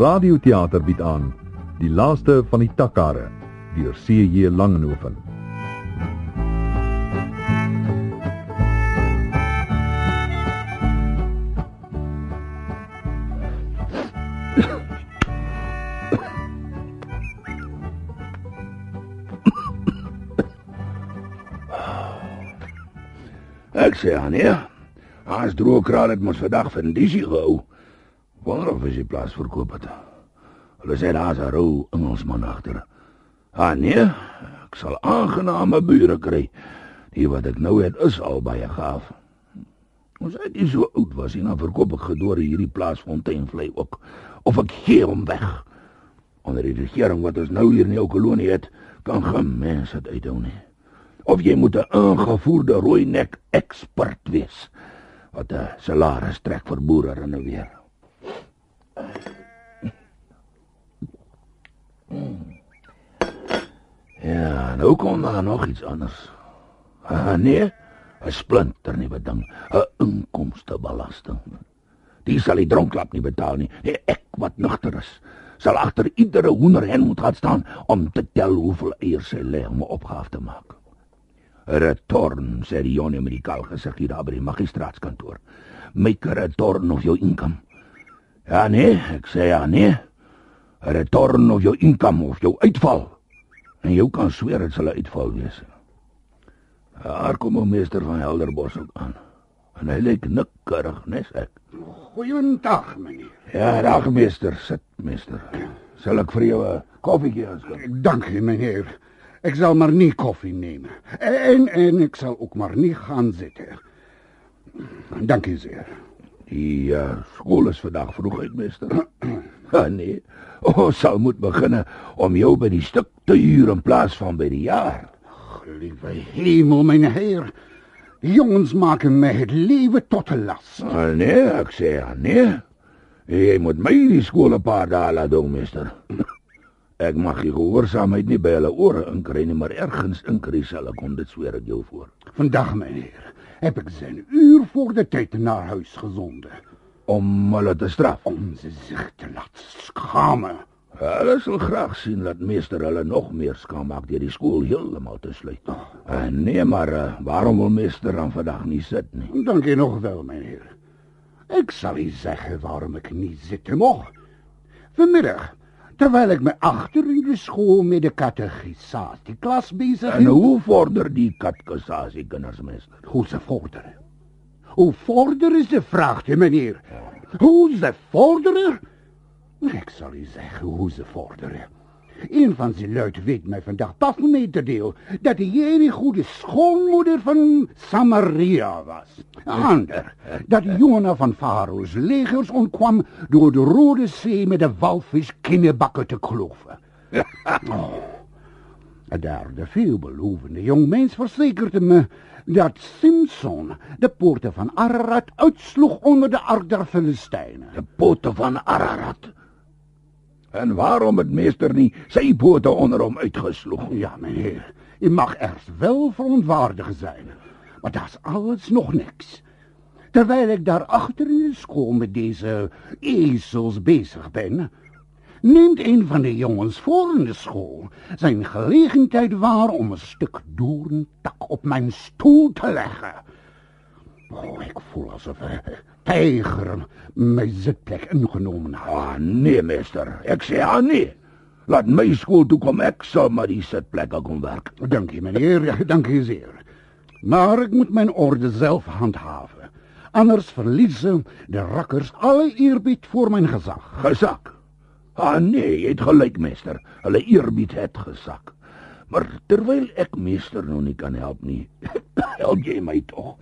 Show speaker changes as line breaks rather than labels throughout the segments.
Radioteater bied aan Die laaste van die takkare deur C.J. Langehoven.
Ek sê aan nee. Hans droogkraal het mos vandag van disie gehou. Wonder of hy die plaas verkoop het. Hulle sê daar's 'n rou Engelsman agter. Ah nee, ek sal aangename bure kry. Die wat ek nou het is al baie gaaf. Ons het nie so oud was nie, dan verkoop ek gedoor hierdie plaas Fonteinvlei ook. Of ek gee hom weg. Onder die regering wat ons nou hier in die ou kolonie het, kan geen mens dit uithou nie of jy moet 'n aangevoerde rooi nek ekspert wees wat 'n salaris trek vir boere en weer. Ja, nou kom daar nog iets anders. Ah, nee, 'n splinter nie beding, 'n inkomstebelasting. Die sal die dronklap nie betaal nie. Nee, ek wat nugter is, sal agter iedere hoenderhen moet gaan staan om te tel hoeveel eiers hy lê om 'n opgawe te maak. Return, sê jonge met die kaal gesig hier daar by die magistraatskantoor. Make a return of your income. Ja nee, ek sê ja nee. Return of your income of jou uitval. En jy kan sweer dit sal 'n uitval wees. Daar kom 'n meester van Helderbos ook aan. En hy lyk nikkerig, nes ek.
Goeiedag, meneer.
Ja, dag meester, sit meester. Sal ek vir jou 'n koffietjie aanskaf?
Dankie, meneer. Ek sal maar nie koffie neem. En en ek sal ook maar nie gaan sit. Dankie zeer.
Die uh, skool is vandag vroeg uit, meester. ah, nee. Ons sal moet begin om jou by die stuk te huur in plaas van by die jaar.
Liewe hemel, meneer. Die jongens maken my het lewe tot 'n las.
Ah, nee, ek sê ja, nee. Jy moet my die skool 'n paar dae laat doen, meester. Ek mag die gehoorsaamheid nie by hulle ore inkry nie, maar ergens inkry sal ek om dit sweer ek jou voor.
Vandag, meneer, heb ek sy 'n uur voor die tyd na huis gesonde
Om hulle te straf.
om ze zich te laat skame.
Hulle sal graag sien dat meester hulle nog meer skaam maak deur die skool heeltemal te sluit. Uh, nee, maar uh, waarom wil meester dan vandag nie sit nie?
Dankie nog wel, meneer. Ek sal u zeggen waarom ek nie zitten mag. Vanmiddag, terwyl ek my agter in die skool met die katechisasie klas besig
En hoe vorder die katkasasie kinders meester?
Hoe ze vorderen. Hoe vorder is de vraag, hè, meneer? Hoe ze vorderen? Ik zal u zeggen hoe ze vorderen. Een van zijn luid weet mij vandaag pas mee te deel dat hij een goede schoonmoeder van Samaria was. Ander, dat de jongen van Faro's legers ontkwam door de Rode Zee met de walvis kinderbakken te kloven. Oh. Daar de veelbelovende jongmens verzekerde me dat Simpson de poorten van Ararat uitsloeg onder de ark der Filistijnen.
De pote van Ararat. En waarom het meester nie sy pote onder hom uitgesloeg?
Ja, meneer, u mag erst wel verontwaardigd zijn, maar dat is alles nog niks. Terwijl ik daar achter in de school met deze ezels bezig ben, neemt een van de jongens voor in de school zijn gelegenheid waar om een stuk doorntak op mijn stoel te leggen. Oh, ik voel alsof een tijger mijn zitplek ingenomen had.
Ah, nee, meester. Ek sê ah, nee. Laat my skool toe kom, ek sal maar die sitplekke kom werk.
Dank u, meneer, ja, dank u zeer. Maar ik moet mijn orde zelf handhaven. Anders verliezen de rakkers alle eerbied voor mijn gezag.
Gesak. Ah, nee, jy het gelyk, meester. Hulle eerbied het gesak. Maar terwyl ek meester nou nie kan help nie, help jy my tog.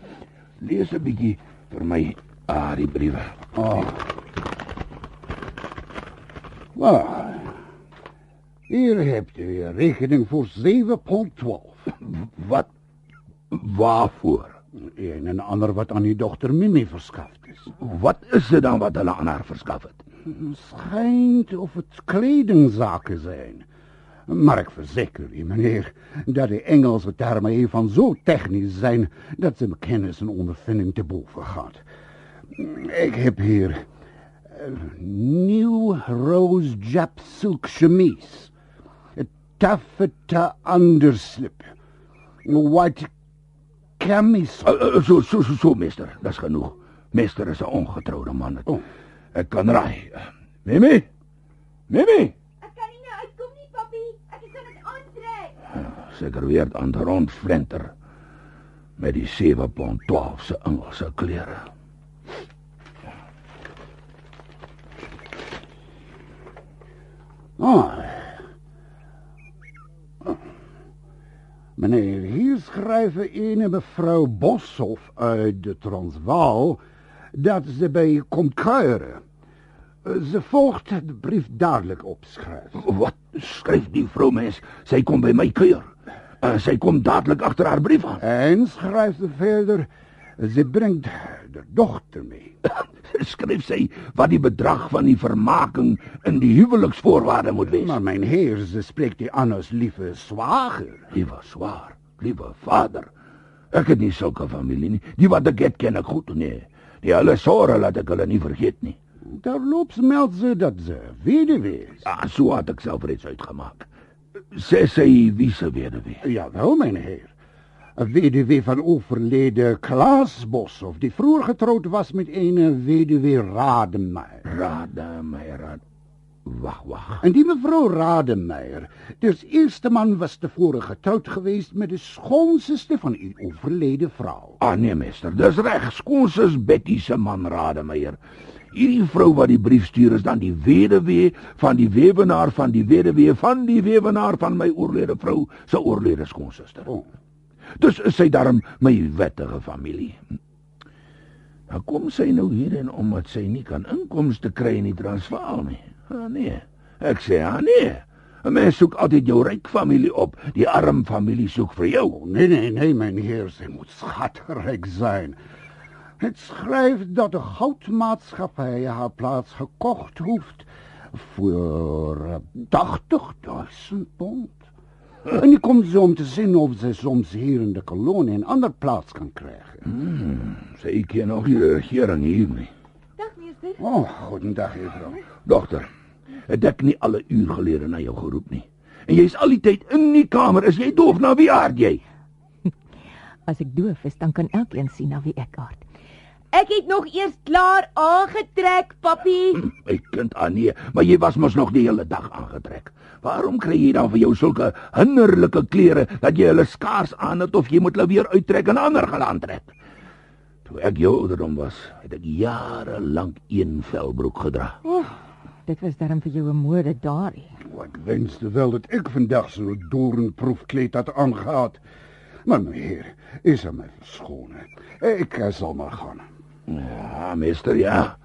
Lees 'n bietjie vir my ah, die briewe.
Oh. Hier hebt u een rekening voor 7 pond 12.
Wat waarvoor?
Een en ander wat aan uw dochter Mimi verschaft is.
Wat is dit dan wat hulle aan haar verskaf het?
Schijnt of het kledingzaken zijn. Maar ik verzeker u, meneer, dat de Engelse termen hiervan zo technisch zijn dat ze mijn kennis en ondervinding te boven gaat. Ik heb hier New rose jap silk chemise. A taffeta underslip. White camisole.
Uh, uh, so so so, so meester, dis genoeg. Meester is 'n ongetroude man.
Oh.
Ek kan raai. Mimi? Mimi?
Ek kan nie nou uitkom nie, papi. Ek is aan dit aantrek.
Seker weer aan die rond flenter met die 7 pond 12 se Engelse
Ah. Meneer, hier schrijven ene mevrouw Boshoff uit de Transvaal dat ze bij je komt kuieren. Eh, Ze volgt de brief dadelijk opschrijven.
Wat skryf die vrou mens? Sy kom by my kuier. Uh, sy kom dadelik agter haar brief aan.
En schrijft ze verder, ze brengt de dochter mee.
Skryf sy wat die bedrag van die vermaking in die huweliksvoorwaarde moet wees.
Maar mijn heer, ze spreekt die aan als lieve zwager.
Liewe swaar, liewe vader. Ek het nie sulke familie nie. Die wat ek het ken ek goed nee. Die hulle sorre laat ek hulle nie vergeet nie.
Terloops meldt ze dat ze weduwe is.
Ah, so het ek self reeds uitgemaak. Sê sy wie se weduwee.
Jawel, mijn heer. Een weduwe van overleden Klaas Boshoff, die vroeger getrouwd was met een weduwe Rademeijer.
Rade my raad. Wag, wag.
En die mevrouw Rademeijer, dus eerste man was tevoren getrouwd geweest met de schoonzuster van uw overleden vrouw.
Ah nee, meester, dis reg. Skoonsus Betty se man Rademeier. Hierdie vrou wat die brief stuur is dan die weduwee van die weewenaar van die weduwee van die weewenaar van my oorlede vrou se oorlede skoonsister.
Oh.
Dus sy darm my wettige familie. Kom sy nou hierin omdat sy nie kan inkomste kry in Transvaal. Ah nee. Ek sê ah nee. 'n Mens soek altyd jou ryk familie op. Die arm familie soek vir jou.
Nee, nee, nee, mijn heer, zij moet schatrijk zijn. Het schrijft dat de goudmaatschappij haar plaats gekocht hoeft voor eh, 80.000 pond. En die komt zo om te zien of ze soms hier in de kolonie een ander plaats kan krijgen.
Sy ken nog nie die regering hier nie.
Dag meester.
Oh, goedendag, juffrouw.
Dogter, het ek nie alle uur gelede na jou geroep nie. En jy's al die tyd in die kamer. Is jy doof na wie aard jy?
As ek doof is, dan kan elkeen sien na wie ek aard.
Ek het nog eers klaar aangetrek, papi.
My kind Annie, maar jy was mos nog die hele dag aangetrek. Waarom kry jy dan vir jou sulke hinderlike klere dat jy hulle skaars aan het of jy moet hulle weer uittrek en ander gaan aantrek? Toe ek jou ouderdom was, het ek jare lank een velbroek gedra.
Oh, dit was darm vir jou 'n mode daardie.
Oh, ik wenste wel dat ik vandaag zo'n doornproefkleed had aangehad. Maar meneer, is er mij verschonen. Ik eh, zal maar gaan.
Ja, meester, ja.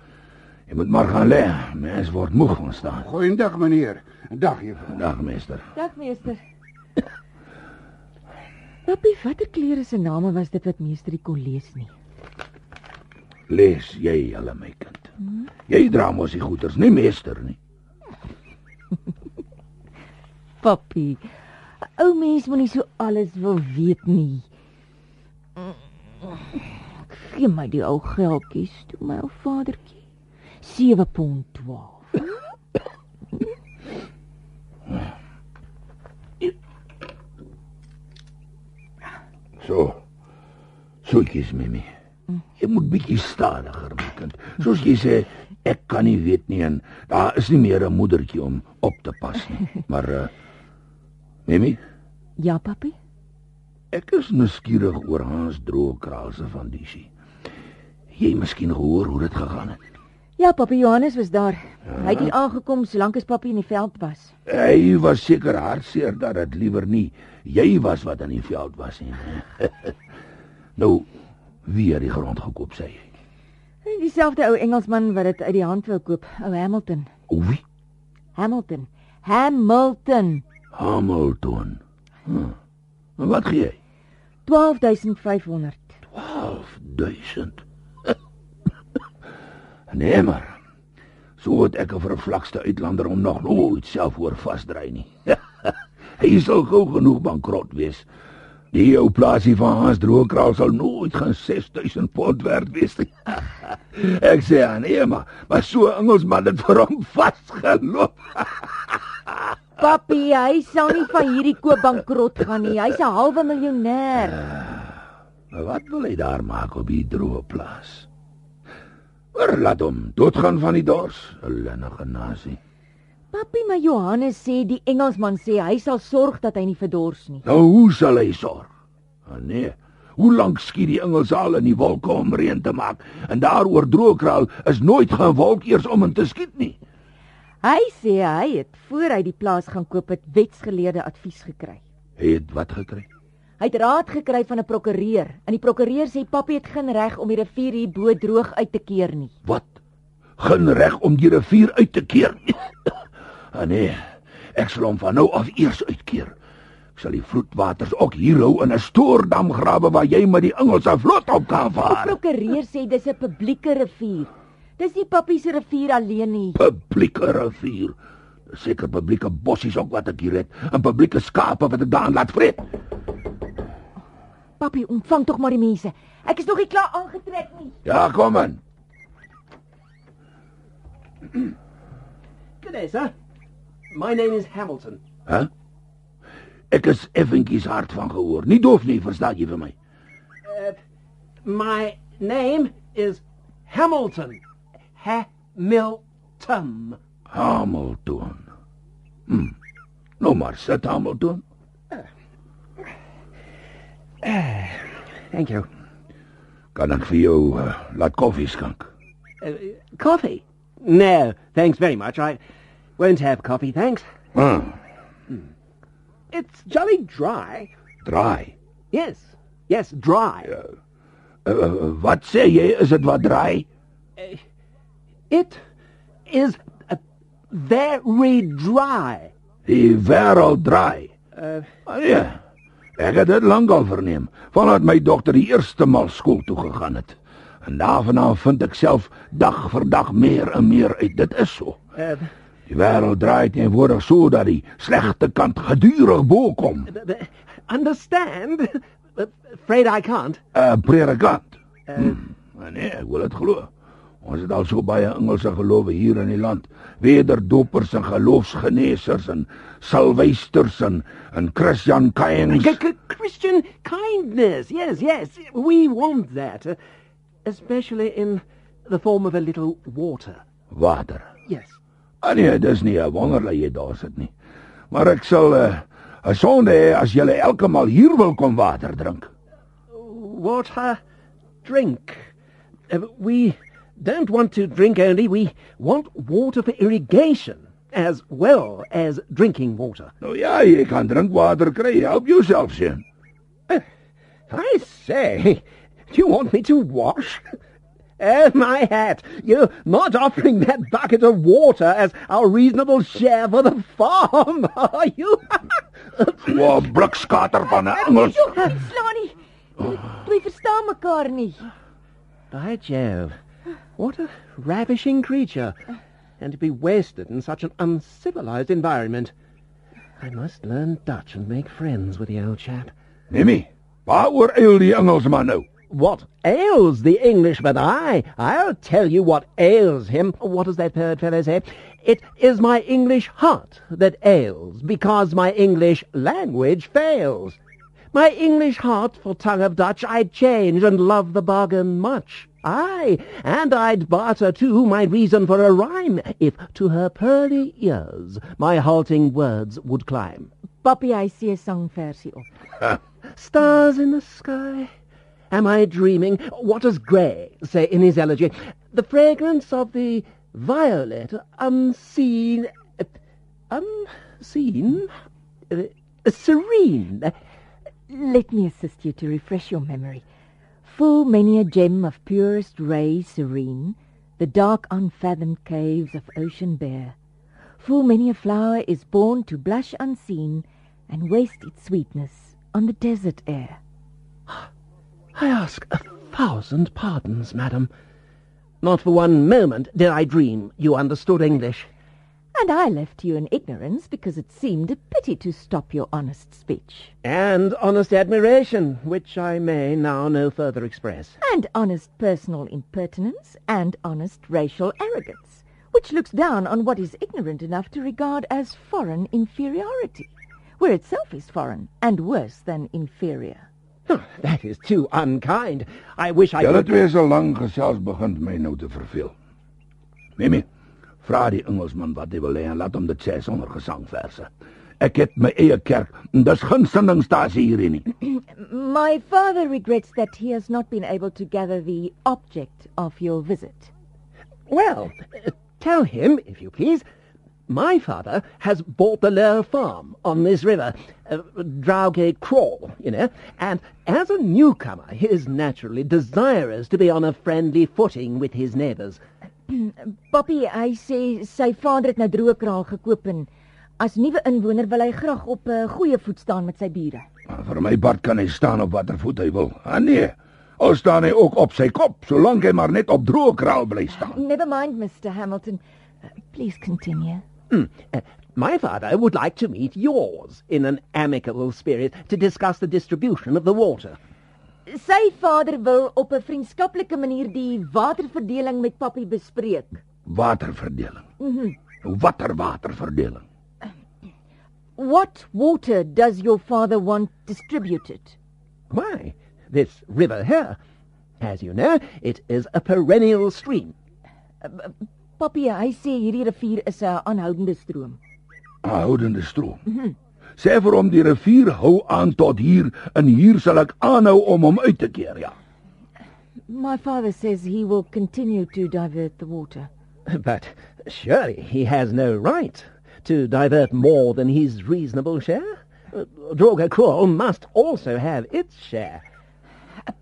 Jy moet maar gaan lê. Mens word moeg van staan.
Goeiedag, meneer. Dag, juffrouw.
Dag, meester.
Dag meester.
Papi, watter klere se name was dit wat meester nie kon lees nie?
Lees jy hulle my kind. Jy dra mos die goeders, nie meester nie.
Papi, ou mens moet nie so alles wil weet nie. Gee my die ou geldjies, toe my ou vadertjie. 7 pond 12.
So. Soetjies, Mimi. Jy moet bietjie stadiger, my kind. Soos jy sê, ek kan nie weet nie en daar is nie meer 'n moedertjie om op te pas nie. Maar uh Mimi,
Ja, papi.
ek is nuuskierig oor Hans Droekraalse van Disie. Jy miskien gehoor hoe dit gegaan het.
Ja, papi Johannes was daar. Hy het hier aangekom solank as papi in die veld was.
Hy was seker hartseer dat dit liewer nie jy was wat in die veld was nie. nou, wie het die grond gekoop sê jy?
Dieselfde ou Engelsman wat dit uit die hand wou koop, ou Hamilton.
O wie?
Hamilton. Hamilton.
Hamilton. Hm. En Wat gee jy?
12500.
12000. Nee maar. So het ek 'n vervlakste uitlander om nog nooit self oor vasdry nie. Hy sal gou genoeg bankrot wees. Die ou plaasie van Hans Drookraal sal nooit gaan 6000 pond werd wees nie. ek sê aan nee, maar, maar so Engelsman het vir hom vasgeloop.
Papi, hy sal nie van hierdie koop bankrot gaan nie. Hy's 'n halwe miljonair.
Maar wat wil hy daar maak op die droë plaas? Maar laat hom doodgaan van die dors, 'n linnige nasie.
Papi, maar Johannes sê die Engelsman sê hy sal sorg dat hy nie verdors nie.
Nou hoe sal hy sorg? Ah nee. Hoe lank skiet die Engelse al in die wolke om reën te maak? En daaroor droogkraal is nooit geen wolk eers om in te skiet nie.
Hy sê hy het voor hy die plaas gaan koop het wetsgeleerde advies gekry.
Hy het wat gekry?
Hy het raad gekry van 'n prokureur en die prokureur sê papi het geen reg om die rivier hier bo droog uit te keer nie.
Wat? Geen reg om die rivier uit te keer nie. ah nee. Ek sal hom van nou af eers uitkeer. Ek sal die vloedwaters ook hier hou in 'n stoordam grawe waar jy met die Engelse vloot op kan
Die
vaar.
prokureur sê dis 'n publieke rivier. Dis nie papi se rivier alleen nie.
Publieke rivier. Seker publieke bossies ook wat ek hier het, en publieke skape wat ek daan laat vreet.
Papi, ontvang tog maar die mense. Ek is nog nie klaar aangetrek nie.
Ja, kom aan.
Good day, sir. My name is Hamilton.
Hæ? Ek is effentjies hard van gehoor. Nie doof nie, verstaan jy vir my?
Uh, my name is Hamilton. Hamilton.
Hamilton. Hm. Nou maar sit Hamilton.
Thank you.
Kan ek vir jou uh, laat koffie skink?
Uh, coffee? No, thanks very much. I won't have coffee, thanks.
Ah,
It's jolly dry.
Dry?
Yes, yes, dry.
Uh, wat sê jy? Is dit wat draai?
It is very dry.
Draai.
Uh,
Ah, ja. Ek het dit lankal verneem, vandat my dogter die eerste maal skool toe gegaan het. En daarvan af vind ek self dag vir dag meer en meer uit. Dit is so.
uh,
Die wêreld draai teenwoordig so dat die slegte kant gedurig bo kom.
b- b- understand? Uh, afraid I can't.
'n Predikant. Hmm. Nee, ek wil dit glo. Ons het al so baie Engelse gelowe hier in die land. Wederdopers en geloofsgenesers en salwysters en en Christian
c- Christian kindness. Yes, yes. We want that. Uh, especially in the form of a little water.
Water.
Yes.
Ah nee, dis nie 'n wonder dat jy daar sit nie. Maar ek sal 'n uh, sonde hê as jy elke maal hier wil kom water drink.
Water, drink. Uh, we don't want to drink only, we want water for irrigation as well as drinking water.
Nou ja, jy kan drinkwater kry. Help jouself sien.
Uh, I say, do you want me to wash? Oh, my hat! You're not offering that bucket of water as our reasonable share for the farm, are you?
Wa blikskater van Engels.
Slaan nie. Jy verstaan mekaar nie.
By Jove, what a ravishing creature. Oh. And to be wasted in such an uncivilized environment. I must learn Dutch and make friends with the old chap.
Nemi, waaroor eil die Engelsman nou?
What ails the Englishman? I, I'll tell you what ails him. What does that third fellow say? It is my English heart that ails, because my English language fails. My English heart for tongue of Dutch I'd change and love the bargain much. Aye, and I'd barter too my reason for a rhyme, if to her pearly ears my halting words would climb.
Papi, hy sê 'n sangversie op.
Stars in the sky. Am I dreaming? What does Gray say in his elegy? The fragrance of the violet unseen. uh, Unseen? Uh, serene.
Let me assist you to refresh your memory. Full many a gem of purest ray serene, the dark unfathomed caves of ocean bear. Full many a flower is born to blush unseen and waste its sweetness on the desert air.
I ask a thousand pardons, madam. Not for one moment did I dream you understood English.
And I left you in ignorance because it seemed a pity to stop your honest speech.
And honest admiration, which I may now no further express.
And honest personal impertinence and honest racial arrogance, which looks down on what is ignorant enough to regard as foreign inferiority, where itself is foreign and worse than inferior.
Oh, that is too unkind. I wish I
Julle
could...
twee so lank gesels begin my nou te verveel. Mimi, vra die Engelsman wat hy wil hê en laat hom dit sê sonder gesangverse. Ek het my eie kerk en dis geen sendingstasie hierin nie.
My father regrets that he has not been able to gather the object of your visit.
Well, tell him, if you please, my father has bought the Lure Farm on this river, uh, Drowgate Crawl, you know, and as a newcomer he is naturally desirous to be on a friendly footing with his neighbours.
Poppy, hy sê sy vader het nou droëkraal gekoop en as nuwe inwoner wil hy graag op 'n goeie voet staan met sy bure.
Vir my Bart kan hy staan op watter voet hy wil. Ah nee. Al staan hy ook op sy kop, solank hy maar net op droë kraal bly staan.
Never mind, Mr. Hamilton. Uh, please continue.
Hmm. Uh, my father would like to meet yours in an amicable spirit to discuss the distribution of the water.
Sy vader wil op 'n vriendskaplike manier die waterverdeling met Poppy bespreek.
Waterverdeling.
Mhm.
Watter waterverdeling?
What water does your father want distributed?
Why, this river here, as you know, it is a perennial stream.
Poppy, hy sê hierdie rivier is 'n aanhoudende stroom.
Aanhoudende stroom. Sê vir hom die rivier hou aan tot hier en hier sal ek aanhou om hom uit te keer, ja.
My father says he will continue to divert the water.
But surely he has no right to divert more than his reasonable share. Uh, Droga Crawl must also have its share.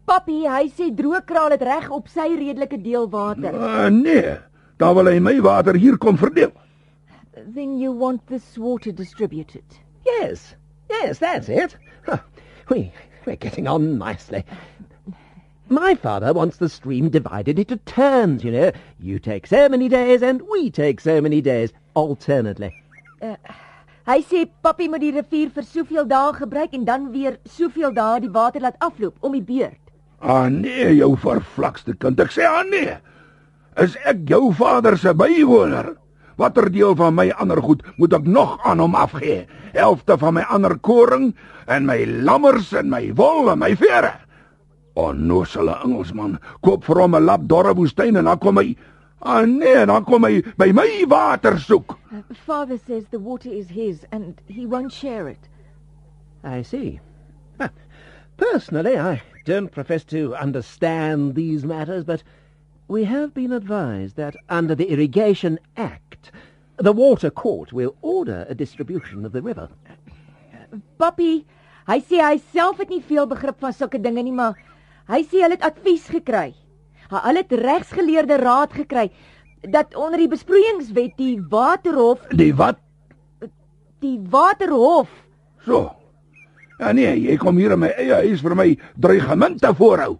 Poppy, hy sê droëkraal het reg op sy redelike deel water.
Ah, nee. Dan wil hy my water hier kom verdeel.
Then you want this water distributed.
Yes, yes, that's it. Huh, We, we're getting on nicely. My father wants the stream divided into turns, you know. You take so many days and we take so many days, alternately.
Hy sê Poppy moet die rivier vir soveel dae gebruik en dan weer soveel dae die water laat afloop om die beurt.
Ah nee, jou vervlakste kind. Ek sê ah nee. Is ek jou vader se bywoner? Watter deel van my ander goed moet ek nog aan hom afgee? Helfte van my ander koring en my lammers en my wol en my vere. Onnosele Engelsman koop vir hom 'n lap dorre woestyn en dan kom hy Ah nee, dan kom hy by my water soek.
Father says the water is his and he won't share it.
I see. Personally, I don't profess to understand these matters, but we have been advised that under the Irrigation Act, the Water Court will order a distribution of the river.
Poppy, hy sê hy self het nie veel begrip van sulke dinge nie, maar hy sê hulle het advies gekry. Hulle het regsgeleerde raad gekry dat onder die besproeiingswet die waterhof,
Die wat?
die waterhof
So. Ja nee, jy kom hier in my eie huis vir my dreigemente voorhou.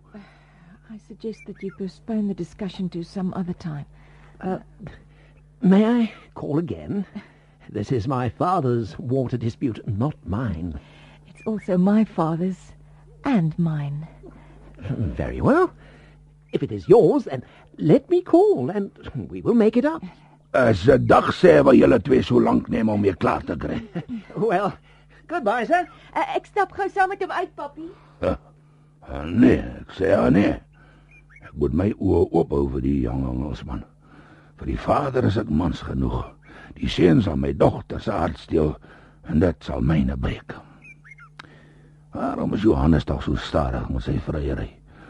I suggest that you postpone the discussion to some other time.
May I call again? This is my father's water dispute, not mine.
It's also my father's and mine.
Very well. If it is yours, then let me call, and we will make it up.
As 'n dag sê waar julle twee so lank neem om weer klaar te kry.
Well, goodbye, sir.
Uh, ek stap gou saam met hom uit, Poppy.
Ah, nee, ek sê ah, nee. Ek moet my oë oop hou vir die jong Engelsman. Vir die vader is ek mans genoeg. Die seun sal my dogter se hart steel en dit sal myne breek. Waarom is Johannes tog so stadig met sy vryery?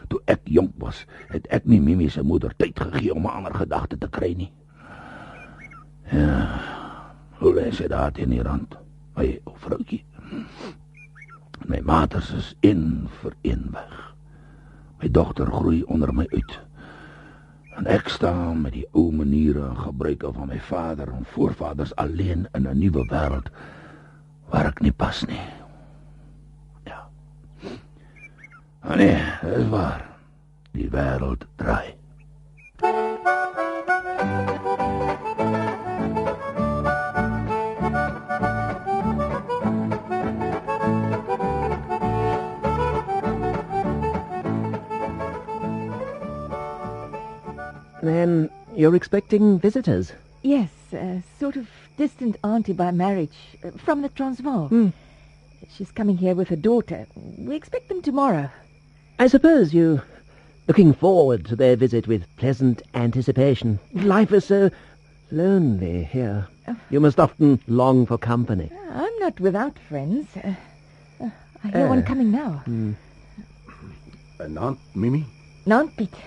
Toe ek jonk was, het ek nie Mimi se moeder tyd gegee om 'n ander gedagte te kry nie. Ja. Hoe lê sy daar teen die rand? My ou vroutjie. My maters is een vir een weg. My dogter groei onder my uit. En ek staan met die ou maniere en gebruike van my vader en voorvaders alleen in 'n nuwe wêreld waar ek nie pas nie. Ja. Ah nee, dis waar. Die wêreld draai.
Then you're expecting visitors?
Yes, a sort of distant auntie by marriage uh, from the Transvaal.
Hmm.
She's coming here with her daughter. We expect them tomorrow.
I suppose you looking forward to their visit with pleasant anticipation. Life is so lonely here. You must often long for company.
I'm not without friends. Uh, uh, I hear
Uh,
one coming now.
En dan, Mimi?
Naam Piet. Uh,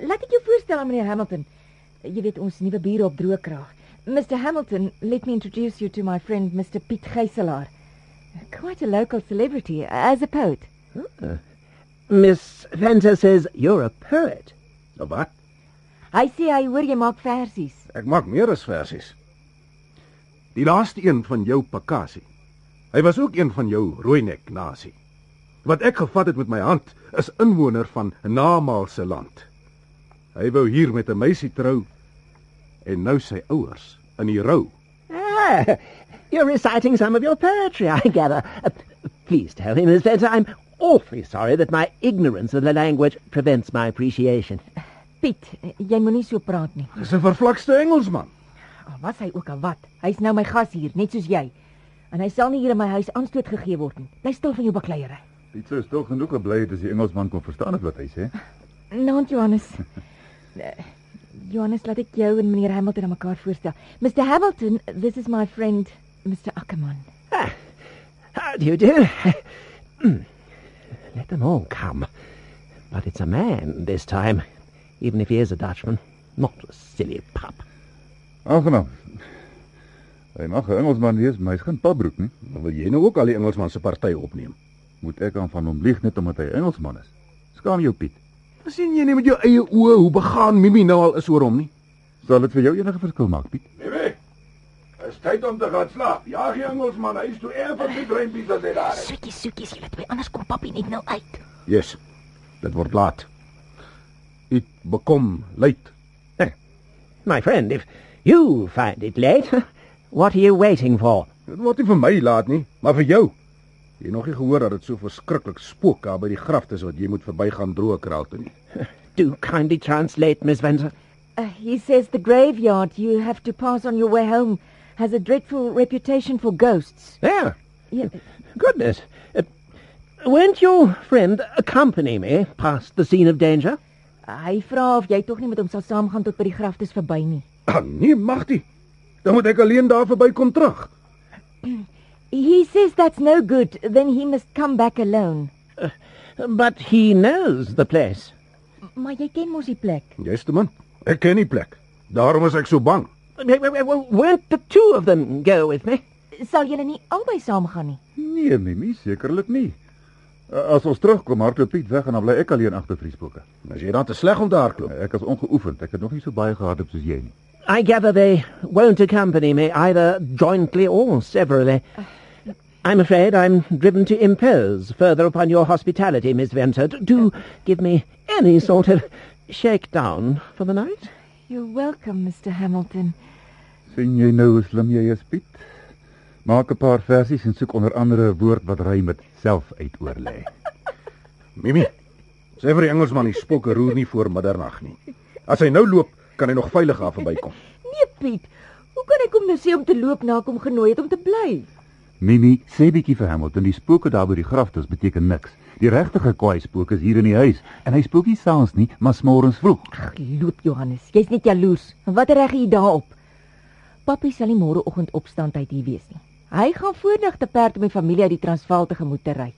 laat ek jou voorstel aan meneer Hamilton. Uh, Jy weet ons nuwe bure op Droekraag. Mr Hamilton, let me introduce you to my friend Mr Piet Geiselaar. Quite a local celebrity as a poet.
Miss Venter says you're a poet.
Nou wat?
Hy sê hy hoor jy maak versies.
Ek maak meer as versies. Die laaste een van jou Pakasie. Hy was ook een van jou rooinek nasie. Wat ek gevat het met my hand is inwoner van Namaal se land. Hy wou hier met 'n meisie trou en nou sy ouers in die rou.
Ah, you're reciting some of your poetry, I gather. Uh, please tell him, Miss Venter, I'm awfully sorry that my ignorance of the language prevents my appreciation.
Piet, jy moenie so praat nie.
Dis 'n vervlakste Engelsman.
Al was hy ook al wat. Hy's nou my gas hier, net soos jy. En hy sal nie hier in my huis aanstoot gegee word nie. Bly stil van jou bakleierery.
Dit sou stil genoeg gebly het as die Engelsman kon verstaan het wat hy sê.
Naand Johannes. Eh, Johannes, laat ek jou en meneer Hamilton aan mekaar voorstel. Mr Hamilton, this is my friend Mr Ackerman.
How do you do? Hmm. Let them all come. But it's a man this time, even if he is a Dutchman, not a silly pup.
Aangenaam. Hy mag 'n Engelsman wees, maar hy's geen papbroek nie.
Dan wil jy nou ook al die Engelsman se party opneem.
Moet ek aan van hom lieg net omdat hy Engelsman is? Skaam jou Piet.
Sien jy nie met jou eie oë hoe begaan Mimi nou al is oor hom nie?
Sal dit vir jou enige verskil maak, Piet?
Mimi, is tyd om te gaan slaap. Ja, die Engelsman, hy is toe erg van die drempie dat hy daar is.
Soetjies, soetjies, julle twee, anders kom papi net nou uit.
Yes. Dit word laat. Dit bekom luid.
My friend, if you find it late, what are you waiting for?
Dit word nie vir my laat nie, maar vir jou. Jy het nog nie gehoor dat dit so verskriklik spook daar by die grafte is wat jy moet verbygaan droë kraal toe nie.
Do kindly translate, Miss Venter.
Uh, he says the graveyard you have to pass on your way home has a dreadful reputation for ghosts.
There.
Yeah,
Goodness. Uh, won't your friend accompany me past the scene of danger?
hy vra of jy tog nie met hom sal saamgaan tot by die graftes verby nie.
Ah, nee, mag nie. Dan moet ek alleen daar verbykom terug.
He says that's no good, then he must come back alone.
But he knows the place.
Maar jy ken mos die plek.
Te min. Ek ken die plek. Daarom is ek so bang.
Well, won't the two of them go with me?
Sal julle nie albei saamgaan nie?
Nee, Mimi, sekerlik nie. Uh, As ons terugkom, hardloop Piet weg en dan bly ek alleen agter vriesbokke.
As jy dan te sleg om te hardloop.
Ek is ongeoefend. Ek het nog nie so baie gehardloop soos jy nie.
I gather they won't accompany me either jointly or severally. I'm afraid I'm driven to impose further upon your hospitality, Miss Venter. Do give me any sort of shakedown for the night.
You're welcome, Mr Hamilton.
sien jy nou hoe slim jy is, Piet? Maak 'n paar versies en soek onder andere 'n woord wat ry met self uitoorlê.
Mimi. Sê vir die Engelsman die spokke roer nie voor middernag nie. As hy nou loop, kan hy nog veilig daar verbykom.
Nee, Piet. Hoe kan ek hom nou sê om te loop na ek hom genooi het om te bly?
Mimi, sê bietjie vir Hamilton, die spooke daar by die graftes beteken niks. Die regte kwaai spook is hier in die huis en hy spook nie saans nie, maar smorens vroeg.
Ag, loop Johannes. Jy's net jaloers. Wat reg jy daarop? Papi sal nie môreoggend opstaan tyd hier wees nie. Hy gaan voordag te perd om die familie uit die Transvaal te gemoet te ry.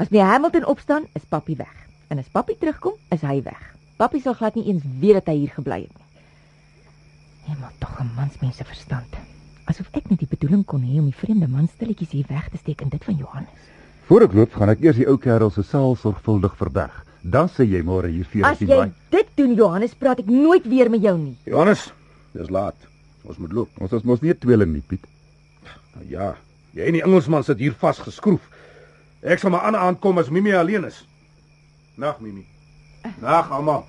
As meneer Hamilton opstaan, is papi weg. En as papi terugkom, is hy weg. Papi sal glad nie eens weet dat hy hier gebly het nie. Nee, maar tog 'n mansmens se verstand. Asof ek net die bedoeling kon hê om die vreemde man stilletjies hier weg te steek in dit van Johannes.
Voor ek loop, gaan ek eers die ou kerel se saal sorgvuldig verdag. Dan sê jy môre hier vir
As jy dit doen, Johannes, praat ek nooit weer met jou nie.
Johannes, dis laat. Ons moet loop.
Ons is mos nie 'n tweeling nie, Piet.
Nou ja, jy en die Engelsman sit hier vasgeskroef. Ek sal maar aan aand kom as Mimi alleen is. Nag Mimi. Nag almal.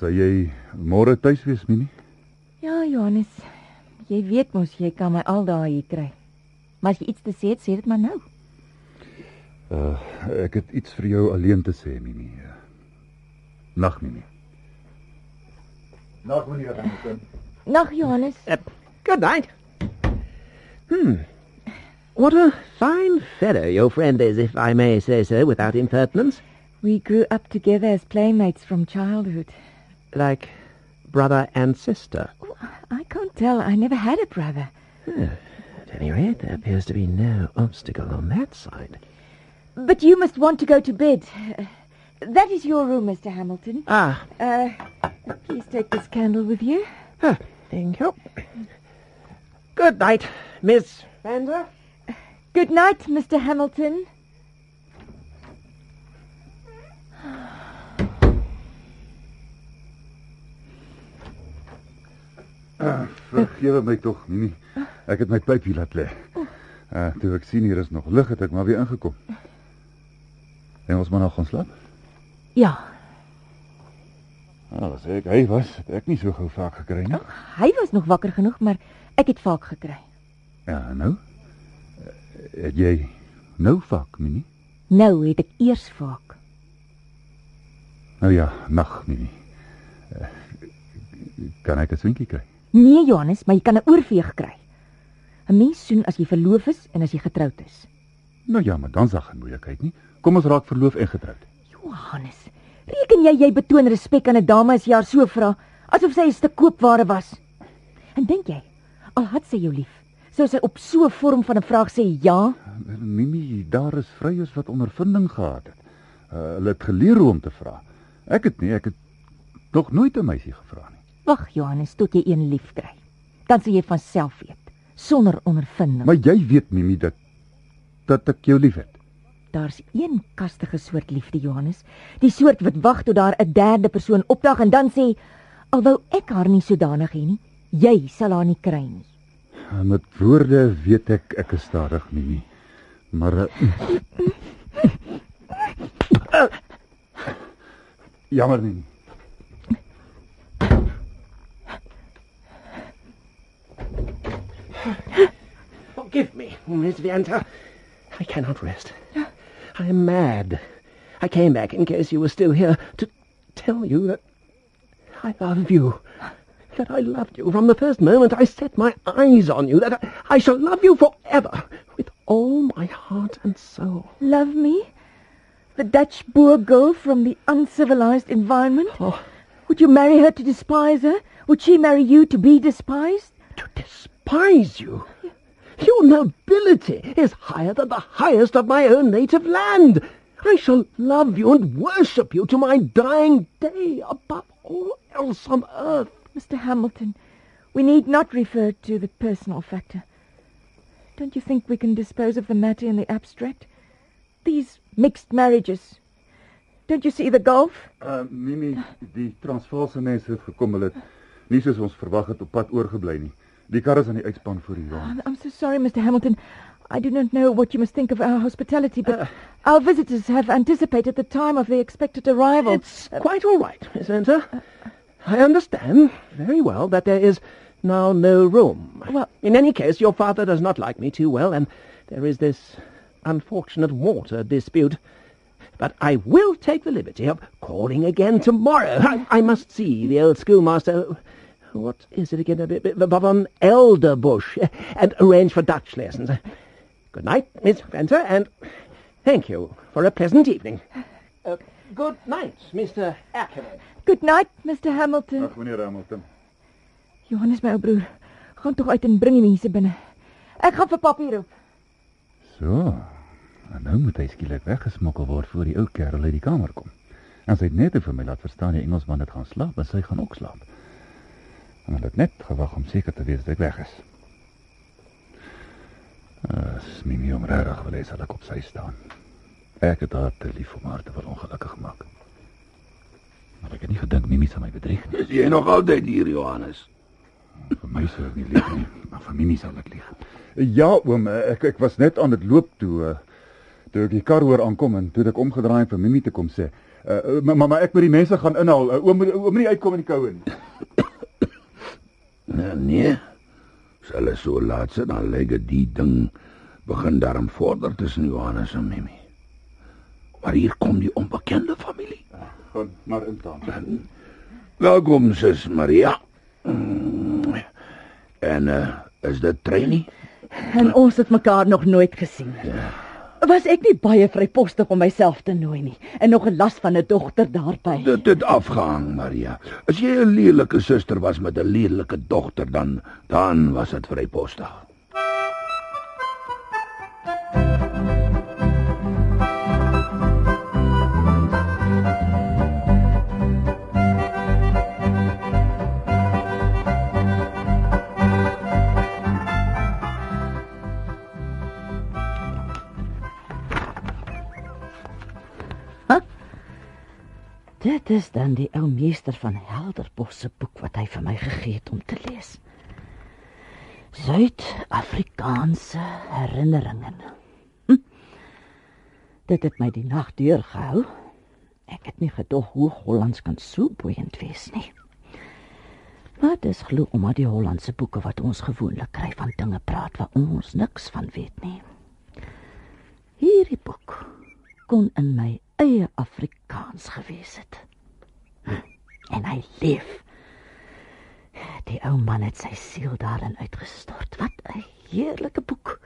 Sal jy môre tuis wees, Mimi?
Ja, Johannes. Jy weet mos jy kan my aldaar hier kry. Maar as jy iets te sê het, sê dit maar nou.
Uh, ek het iets vir jou alleen te sê, Mimi. Nag Mimi. Nag meneer Hamilton.
Nag Johannes.
Uh, good night. Hmm. What a fine fellow your friend is, if I may say so, without impertinence.
We grew up together as playmates from childhood.
Like brother and sister.
I can't tell. I never had a brother.
At any rate, there appears to be no obstacle on that side.
But you must want to go to bed. Uh, that is your room, Mr. Hamilton.
Ah,
Uh, please take this candle with you.
ah, thank you. Good night, Miss Vander.
Good night, Mr. Hamilton.
Vergewe my tog, Mimi. Ek het my pypie laat lê. Uh, toe ek sien hier is nog lig, het ek maar weer ingekom. En ons maar nog gaan slaap.
Ja,
Nou, as ek hy was, het ek nie so gou vaak gekry nie.
hy was nog wakker genoeg, maar ek het vaak gekry.
Ja, nou. Het jy nou vaak, Mimi?
Nou het ek eers vaak.
Nou ja, nag, Mimi. Uh, kan ek 'n swinkie kry?
Nee, Johannes, maar jy kan 'n oorveeg kry. 'n Mens soen as jy verloof is en as jy getroud is.
Nou ja, maar dan sag geen moeilikheid nie. Kom ons raak verloof en getroud.
Johannes, reken jy jy betoon respek aan 'n dame as jy haar so vra, asof sy 'n stuk koopware was? En dink jy, al het sy jou lief, sou sy op so 'n vorm van 'n vraag sê ja?
Mimi, daar is vryers wat ondervinding gehad het. Uh, hulle het geleer hoe om te vra. Ek het nie, ek het nog nooit 'n meisie gevra nie.
Wag, Johannes, tot jy een lief kry. Dan sal jy van self weet, sonder ondervinding.
Maar jy weet Mimi dat dat ek jou liefhet.
Daar's een kastige soort liefde, Johannes. Die soort wat wag tot daar 'n derde persoon opdag en dan sê, "Alwou ek haar nie sodanig hê nie, jy sal haar nie kry nie."
Met woorde weet ek ek is stadig Mimi. Maar uh, Jammer Mimi.
Forgive me, Miss Vianta. I cannot rest. I am mad. I came back in case you were still here to tell you that I love you. That I loved you from the first moment I set my eyes on you. That I, I shall love you forever with all my heart and soul.
Love me? The Dutch Boer girl from the uncivilized environment?
Oh.
Would you marry her to despise her? Would she marry you to be despised?
To despise you. Your nobility is higher than the highest of my own native land. I shall love you and worship you to my dying day above all else on earth.
Mr. Hamilton, we need not refer to the personal factor. Don't you think we can dispose of the matter in the abstract? These mixed marriages. Don't you see the gulf?
Uh Mimi, die Transvaalse mense het gekom, hulle het nie soos ons verwag het op pad oorgebly nie. Die kar is aan die uitspan voor hier rond.
I'm, ah, I'm so sorry, Mr. Hamilton. I do not know what you must think of our hospitality, but uh, our visitors have anticipated the time of the expected arrival.
It's quite all right, Miss Venter. Uh, uh, I understand very well that there is now no room.
Well-
in any case, your father does not like me too well, and there is this unfortunate water dispute. But I will take the liberty of calling again tomorrow. I, I must see the old schoolmaster. What is it again? A bit, bit von Elderbush, and arrange for Dutch lessons. Good night, Miss Venter, and thank you for a pleasant evening. Uh, good night, Mr. Ackerman.
Good night, Mr. Hamilton.
Ag meneer Hamilton.
Johannes, my ou broer, gaan tog uit en bring die mense binne. Ek gaan vir papier roep.
So. En nou moet hy skielik weggesmokkel word voor die ou kerel uit die kamer kom. En sy het net vir my laat verstaan die Engelsman het gaan slaap en sy gaan ook slaap. En hulle het net gewag om seker te wees dat ek weg is. As Mimi om regtig wil hê sal ek op sy staan. Ek het haar te lief om haar te wil ongelukkig maak. Maar ek het nie gedink Mimi sal my bedrieg nie.
Is jy nog altyd hier, Johannes?
Vir my sou ek nie lieg nie, maar vir Mimi sal ek lieg. Ja, oom, ek ek was net aan dit loop toe uh, toe ek die kar hoor aankom en toe ek omgedraai en vir Mimi te kom sê. Uh, maar, maar ek moet die mense gaan inhaal. Oom oom moet nie uitkom in die koue nie.
Nee, nee. As hulle so laat sit, dan lê dit die ding begin daarom vorder tussen Johannes en Mimi. Maar hier kom die onbekende familie.
Gaan maar in dan.
Welkom sis Maria. En uh, is dit Trainie?
En ons het mekaar nog nooit gesien. Was ek nie baie vrypostig om myself te nooi nie en nog 'n las van 'n dogter daarby.
Dit het afgehang, Maria. As jy 'n lelike suster was met 'n lelike dogter dan dan was dit vrypostig.
Dit is dan die ou meester van Helderbos se boek wat hy vir my gegee het om te lees. Suid-Afrikaanse herinneringe. Hm. Dit het my die nag deurgehou. Ek het nie gedog hoe Hollands kan so boeiend wees nie. Maar dis glo omdat die Hollandse boeke wat ons gewoonlik kry van dinge praat waar ons niks van weet nie. Hierdie boek kon in my eie Afrikaans gewees het. En hy leef. Die ou man het sy siel daarin uitgestort. Wat 'n heerlike boek.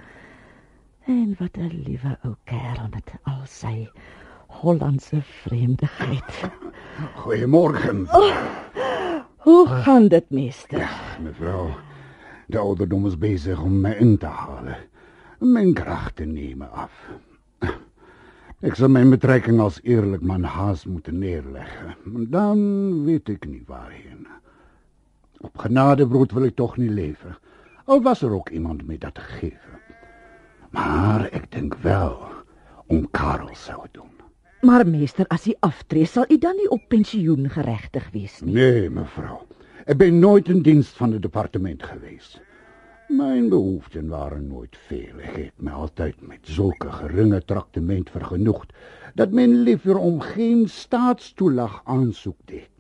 En wat 'n liewe ou kerel met al sy Hollandse vreemdigheid.
Goeiemorgen,
Hoe gaan dit, meester?
mevrouw. De ouderdom is bezig om mij in te halen. Mijn krachten nemen af. Ik zal mijn betrekking als eerlijk man haast moeten neerleggen. Dan weet ik niet waarheen. Op genadebrood wil ik toch niet leven. Al was er ook iemand mee dat te geven. Maar ik denk wel om Karel zou het doen.
Maar meester, as hy aftree, sal u dan nie op pensioen geregtig wees.
Nee, mevrouw. Ik ben nooit in dienst van het departement geweest. Mijn behoeften waren nooit veel. Ik heb me altijd met zulke geringe traktement vergenoegd dat men liever om geen staatstoelag aanzoek deed.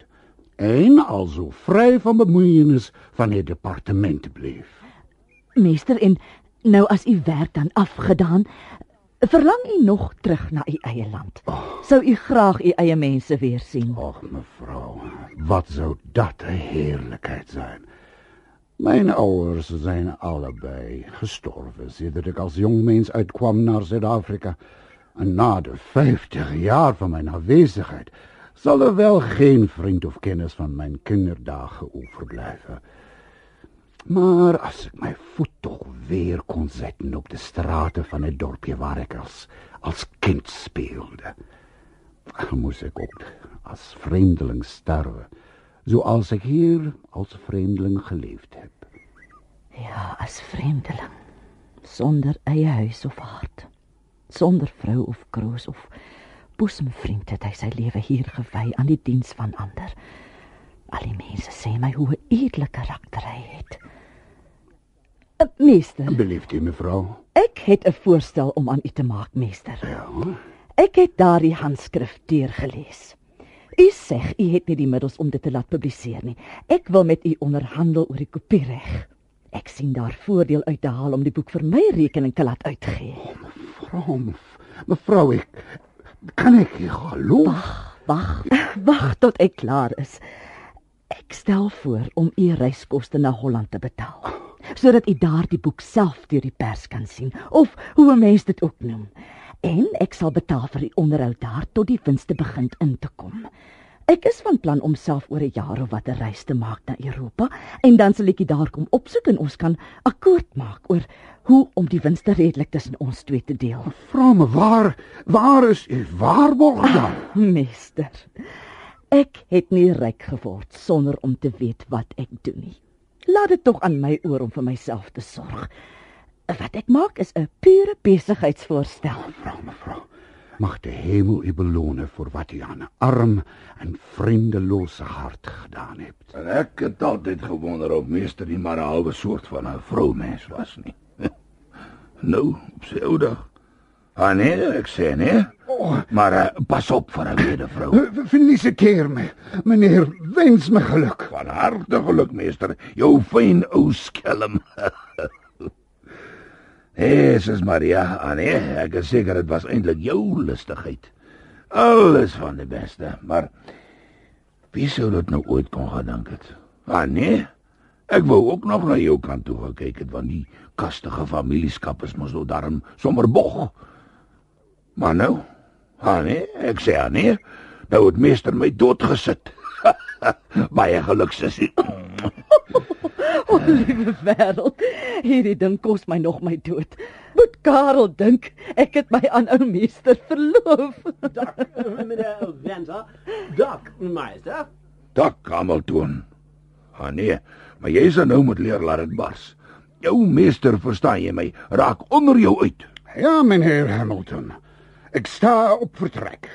En al zo vrij van bemoeienis van het departement bleef.
Meester, en nou as u werk dan afgedaan, verlang u nog terug na u eie land? Sou u graag u eie mense weer sien?
Och, mevrouw, wat zou dat een heerlijkheid zijn. Mijn ouders zijn allebei gestorven sedert ik als jongmens uitkwam naar Zuid-Afrika. En na de vijftig jaar van mijn afwezigheid zal er wel geen vriend of kennis van mijn kinderdagen overblijven. Maar als ik mijn voet toch weer kon zetten op de straten van het dorpje waar ik als, als kind speelde, moest ik ook als vreemdeling sterven, zoals ik hier als vreemdeling geleefd heb.
Ja, as vreemdeling, sonder eie huis of hart, sonder vrou of kroos of boesemvriend het hy sy lewe hier gewy aan die diens van ander. Al die mense sê my hoe 'n edele karakter hy het. Uh, meester,
Beleeft u, mevrouw?
ek het 'n voorstel om aan u te maak, meester.
Ja.
Ek het daardie handskrif deurgelees. U sê u het nie die middels om dit te laat publiseer nie. Ek wil met u onderhandel oor die kopiereg. Ek sien daar voordeel uit te haal om die boek vir my rekening te laat uitgee.
Mevrouw, mev- mevrouw, ik... Kan ik je geloven?
Wag, wag tot ek klaar is. Ek stel voor om u reiskoste na Holland te betaal, sodat u daardie boek self deur die pers kan sien of hoe 'n mens dit ook noem. En ek sal betaal vir die onderhoud daar tot die winste begin in te kom. Ek is van plan om self oor 'n jaar of wat 'n reis te maak na Europa en dan sal ek u daar kom opsoek en ons kan akkoord maak oor hoe om die winste redelik tussen ons twee te deel.
Mevrouw, maar waar, waar is uw waarborg dan?
Meester, ek het nie ryk geword sonder om te weet wat ek doen nie. Laat dit tog aan my oor om vir myself te sorg. Wat ek maak is 'n pure besigheidsvoorstel.
Mevrouw, mevrouw, mag de hemel u belonen voor wat u aan een arm en vriendeloze hart gedaan hebt.
En ek het altyd gewonder of meester nie maar 'n halwe soort van 'n vroumens was nie. nou, op sy ou dag. Ah nee, ek sê nee. Maar uh, pas op vir 'n medevrou.
Feliciteer me, meneer, wens me geluk.
Van harte geluk, meester. Jou fyn ou skelm. Nee, sis Maria, ah nee, ek is seker dit was eintlik jou lustigheid. Alles van die beste, maar wie sou dit nou ooit kon gedink het? Ah nee. Ek wou ook nog na jou kant toe gekyk het want die kastige familieskap is mos nou darm sommer bog. Maar nou, ah nee, ek sê ah nee. Nou het meester my doodgesit. Baie geluk sussie.
O, oh, liewe wêreld. Hierdie ding kos my nog my dood. Moet Karel dink ek het my aan ou meester verloof.
Meneer Venter, Doc, meester.
Dak Kameltoon. Ah nee, maar jy sal nou moet leer laat dit bars. Jou meester, verstaan jy my, raak onder jou uit.
Ja, meneer Hamilton. Ik sta op vertrek.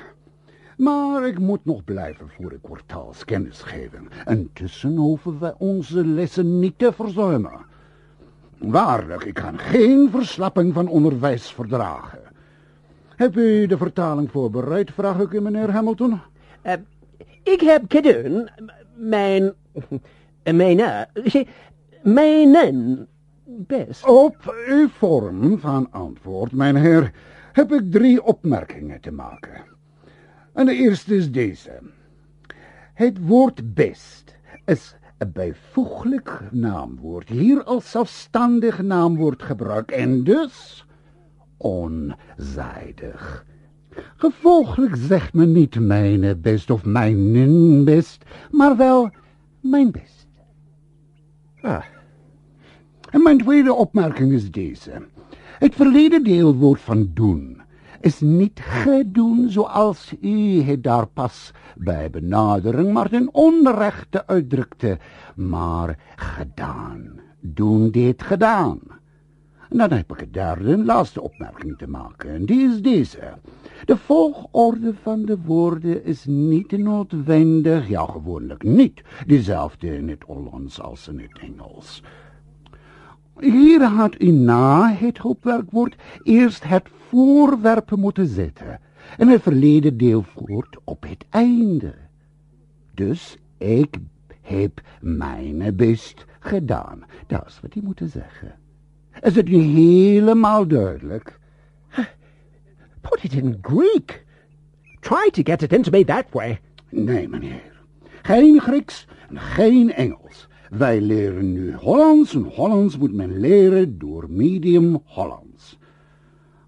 Maar ik moet nog blijven voor ik kwartaals kennis geven. Intussen hoeven wij onze lessen niet te verzuimen. Waarlijk, ik kan geen verslapping van onderwijs verdragen. Heb u de vertaling voorbereid, vraag ik u, meneer Hamilton?
Uh, ik heb gedaan mijn... Mijn... Mijn... Best.
Op uw vorm van antwoord, mijn heer, heb ik drie opmerkingen te maken. En de eerste is deze. Het woord best is een bijvoeglijk naamwoord, hier als zelfstandig naamwoord gebruikt en dus onzijdig. Gevolglijk zegt men niet mijn best of mijn best, maar wel mijn best.
Ah,
En mijn tweede opmerking is deze. Het verleden deelwoord van doen is niet gedoen zoals u het daar pas bij benadering maar ten onrechte uitdrukte, maar gedaan. Doen dit gedaan. Dan heb ik een derde en laatste opmerking te maken, en die is deze. De volgorde van de woorden is niet noodwendig, ja gewoonlijk niet, dezelfde in het Hollands als in het Engels. Hier had u na het hoopwerkwoord eerst het voorwerp moeten zetten en het verleden deelwoord op het einde. Dus ik heb mijn best gedaan. Dat is wat u moet zeggen. Is het nu helemaal duidelijk?
put it in Greek. Try to get it into me that way.
Nee, meneer. Geen Grieks en geen Engels. Wij leren nu Hollands en Hollands moet men leren door medium Hollands.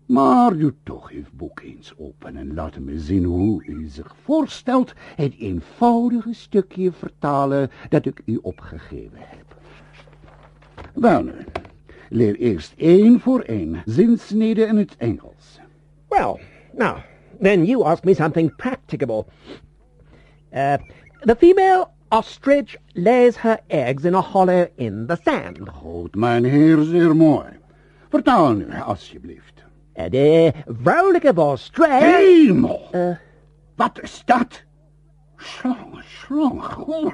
Maar doe toch uw boek eens open en laat me zien hoe u zich voorstelt het eenvoudige stukje vertalen dat ik u opgegeven heb. Wel nu, leer eerst één voor één zinsnede in het Engels.
Well, now, then you ask me something practicable. Uh, the female ostrich lays her eggs in a hollow in the sand.
Goed, mijn heer, zeer mooi. Vertaal nu, alsjeblieft.
Uh, de vrouwelijke ostrich...
Hemel!
Eh.
Wat is dat? Slang, slang, goh,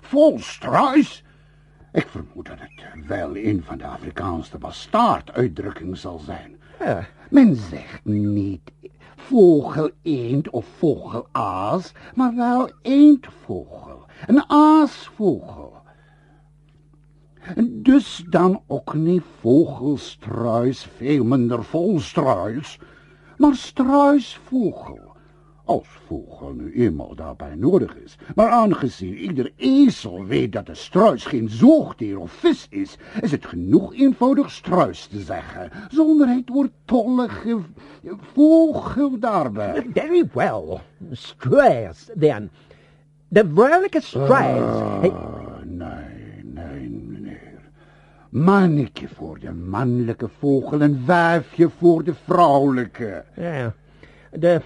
vol struis. Ik vermoed dat het wel een van de Afrikaanse bastaarduitdrukkingen zal zijn.
Ja.
Men zegt niet vogel eend of vogelaas, maar wel eendvogel, een aasvogel. Dus dan ook niet vogelstruis, veel minder volstruis, maar struisvogel. Als vogel nu eenmaal daarbij nodig is. Maar aangezien ieder ezel weet dat de struis geen zoogdier of vis is, is het genoeg eenvoudig struis te zeggen, zonder het woord tollige vogel daarbij.
Very well. Struis, then. De vrouwelijke struis... he-
Ah, nee, nee, meneer. Mannetje voor de mannelijke vogel en wijfje voor de vrouwelijke.
Ja. De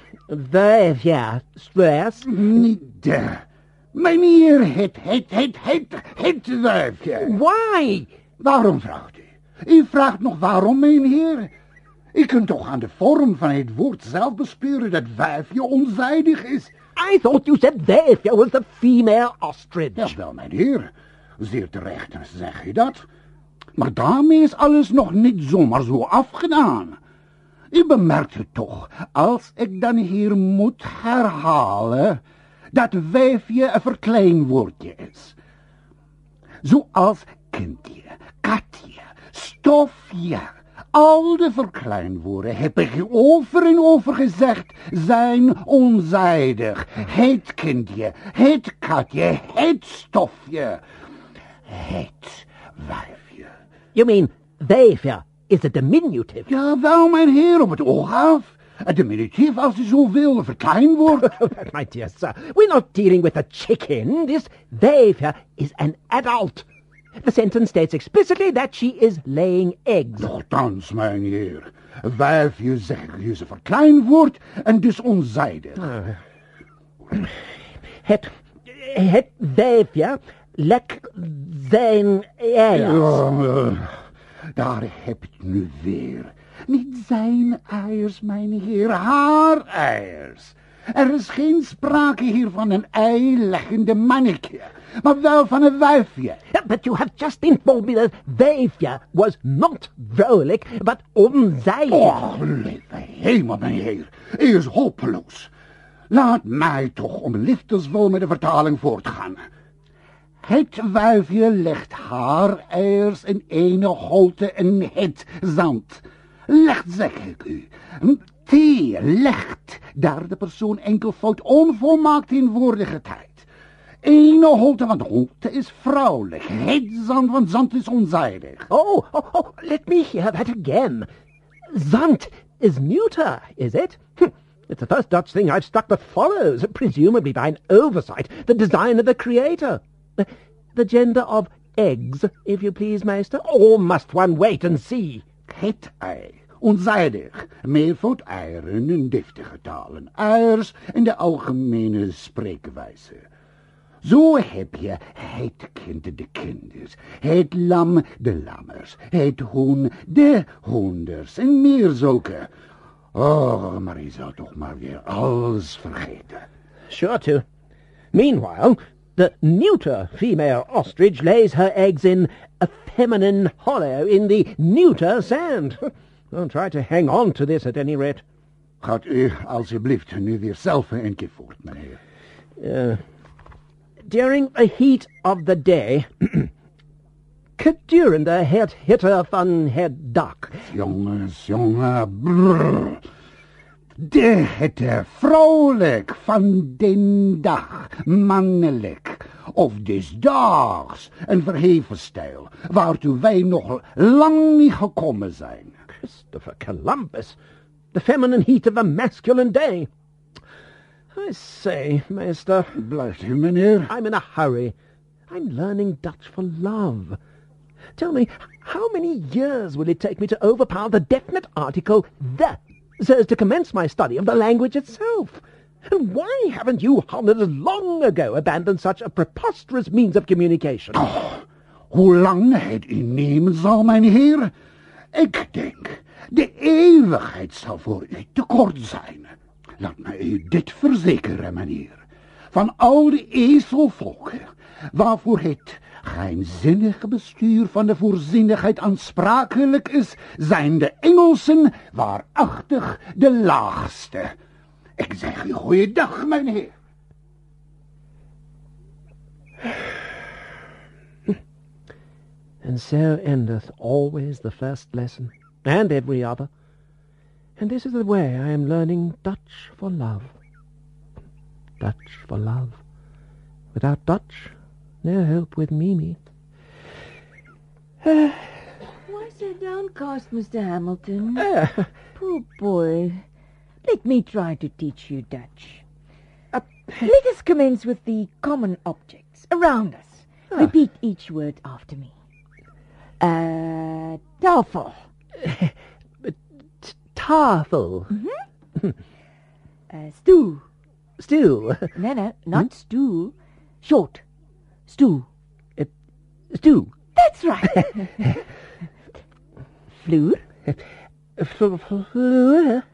vijfja struis...
Niet de. Meneer, het, het, het, het, het wijfje.
Why?
Waarom vraagt u? U vraagt nog waarom, meneer? U kunt toch aan de vorm van het woord zelf bespeuren dat wijfje onzijdig is.
I thought you said vijfja was the female ostrich.
Ja, wel, meneer. Zeer terecht zeg je dat. Maar daarmee is alles nog niet zomaar zo afgedaan. U bemerkt het toch, als ik dan hier moet herhalen, dat wijfje een verkleinwoordje is. Zoals kindje, katje, stofje, al de verkleinwoorden heb ik over en over gezegd, zijn onzijdig. Het kindje, het katje, het stofje, het wijfje.
You mean Weefja is a diminutive?
Ja, wel, mijn heer, op het oog af. Het diminutief als zoveel verkleinwoord.
Oh, my dear sir, we're not dealing with a chicken. This Weefja is an adult. The sentence states explicitly that she is laying eggs.
Nochtans, mijn heer. Wijfje zeg je ze verkleinwoord en dus onzijdig.
Het, het Weefja lek zijn eiers.
Ja, eh, daar heb het nu weer. Niet zijn eiers, mijn heer, haar eiers. Er is geen sprake hier van een eileggende mannetje, maar wel van een wijfje.
Yeah, But you have just informed me that Weefja was not vrolijk, but onzijdig.
Och, lieve hemel, mijn heer, hij is hopeloos. Laat mij toch om liefdeswil met de vertaling voortgaan. Het wijfje legt haar eiers in ene holte in het zand. Legt, zeg ik u. T legt, derde persoon enkelvoud onvolmaakt in woordige tijd. Ene holte, want holte is vrouwelijk. Het zand, want zand is onzijdig.
Oh, oh, oh, let me hear that again. Zand is neuter, is it? Hm. It's the first Dutch thing I've struck that follows, presumably by an oversight, the design of the creator. The, the gender of eggs, if you please, Meester, or must one wait and see?
Het ei, onzijdig, meervoud eieren in deftige talen, eiers in de algemene spreekwijze. Zo heb je het kind de kinders, het lam de lammers, het hoen de hoenders en meer zulke. Oh, maar je zou toch maar weer alles vergeten.
Sure to. Meanwhile, the neuter female ostrich lays her eggs in a feminine hollow in the neuter sand. I'll try to hang on to this at any rate.
Gaat u alsjeblieft nu weer zelf een keer voort, meneer.
Uh, during the heat of the day, gedurende het hitte van het dak,
Jongens, jongen, brrr. De hitte vrolijk van den dag, mannelijk, of des daags, een verheven stijl, waartoe wij nog lang niet gekomen zijn.
Christopher Columbus, the feminine heat of a masculine day. I say, meester,
Blijft u, meneer?
I'm in a hurry. I'm learning Dutch for love. Tell me, how many years will it take me to overpower the definite article the so as to commence my study of the language itself? And why haven't you Hollanders long ago abandoned such a preposterous means of communication?
Oh, Hoe lang het u nemen zal, mijn heer? Ik denk, de eeuwigheid zal voor u te kort zijn. Laat mij u dit verzekeren, meneer. Van al de ezelvolken, waarvoor het geheimzinnige bestuur van de voorzienigheid aansprakelijk is, zijn de Engelsen waarachtig de laagste. Ik zeg u goeiedag, meneer.
And so endeth always the first lesson, and every other. And this is the way I am learning Dutch for love. Dutch for love. Without Dutch, no hope with Mimi.
Why so downcast, Mr. Hamilton?
Uh,
Poor boy. Let me try to teach you Dutch. Uh, let us commence with the common objects around us. Repeat each word after me. Uh, tafel.
t- tafel.
Uh, stoel.
Stool.
No, no, not stool. Short. Stoel.
Stool.
That's right. Vloer.
Floor.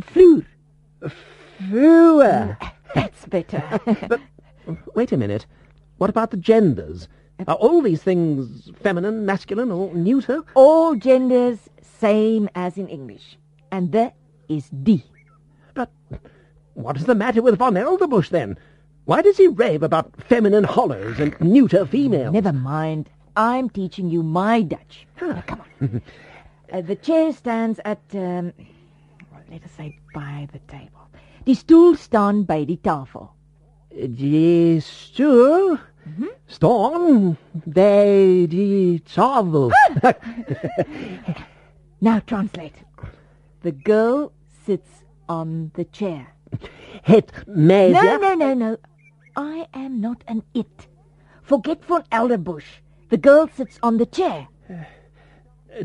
Vloer.
Floor.
That's better.
But wait a minute. What about the genders? Are all these things feminine, masculine, or neuter?
All genders same as in English. And the D.
But what is the matter with von Elderbush then? Why does he rave about feminine hollows and neuter females?
Never mind. I'm teaching you my Dutch. Now, come on. Uh, the chair stands at, um, let us say, by the table. Die stoel staan by die tafel.
Die stoel staan bij die tafel.
Now translate. The girl sits on the chair.
Het meisje...
No, no, no, no. I am not an it. Forget von Elderbush. The girl sits on the chair.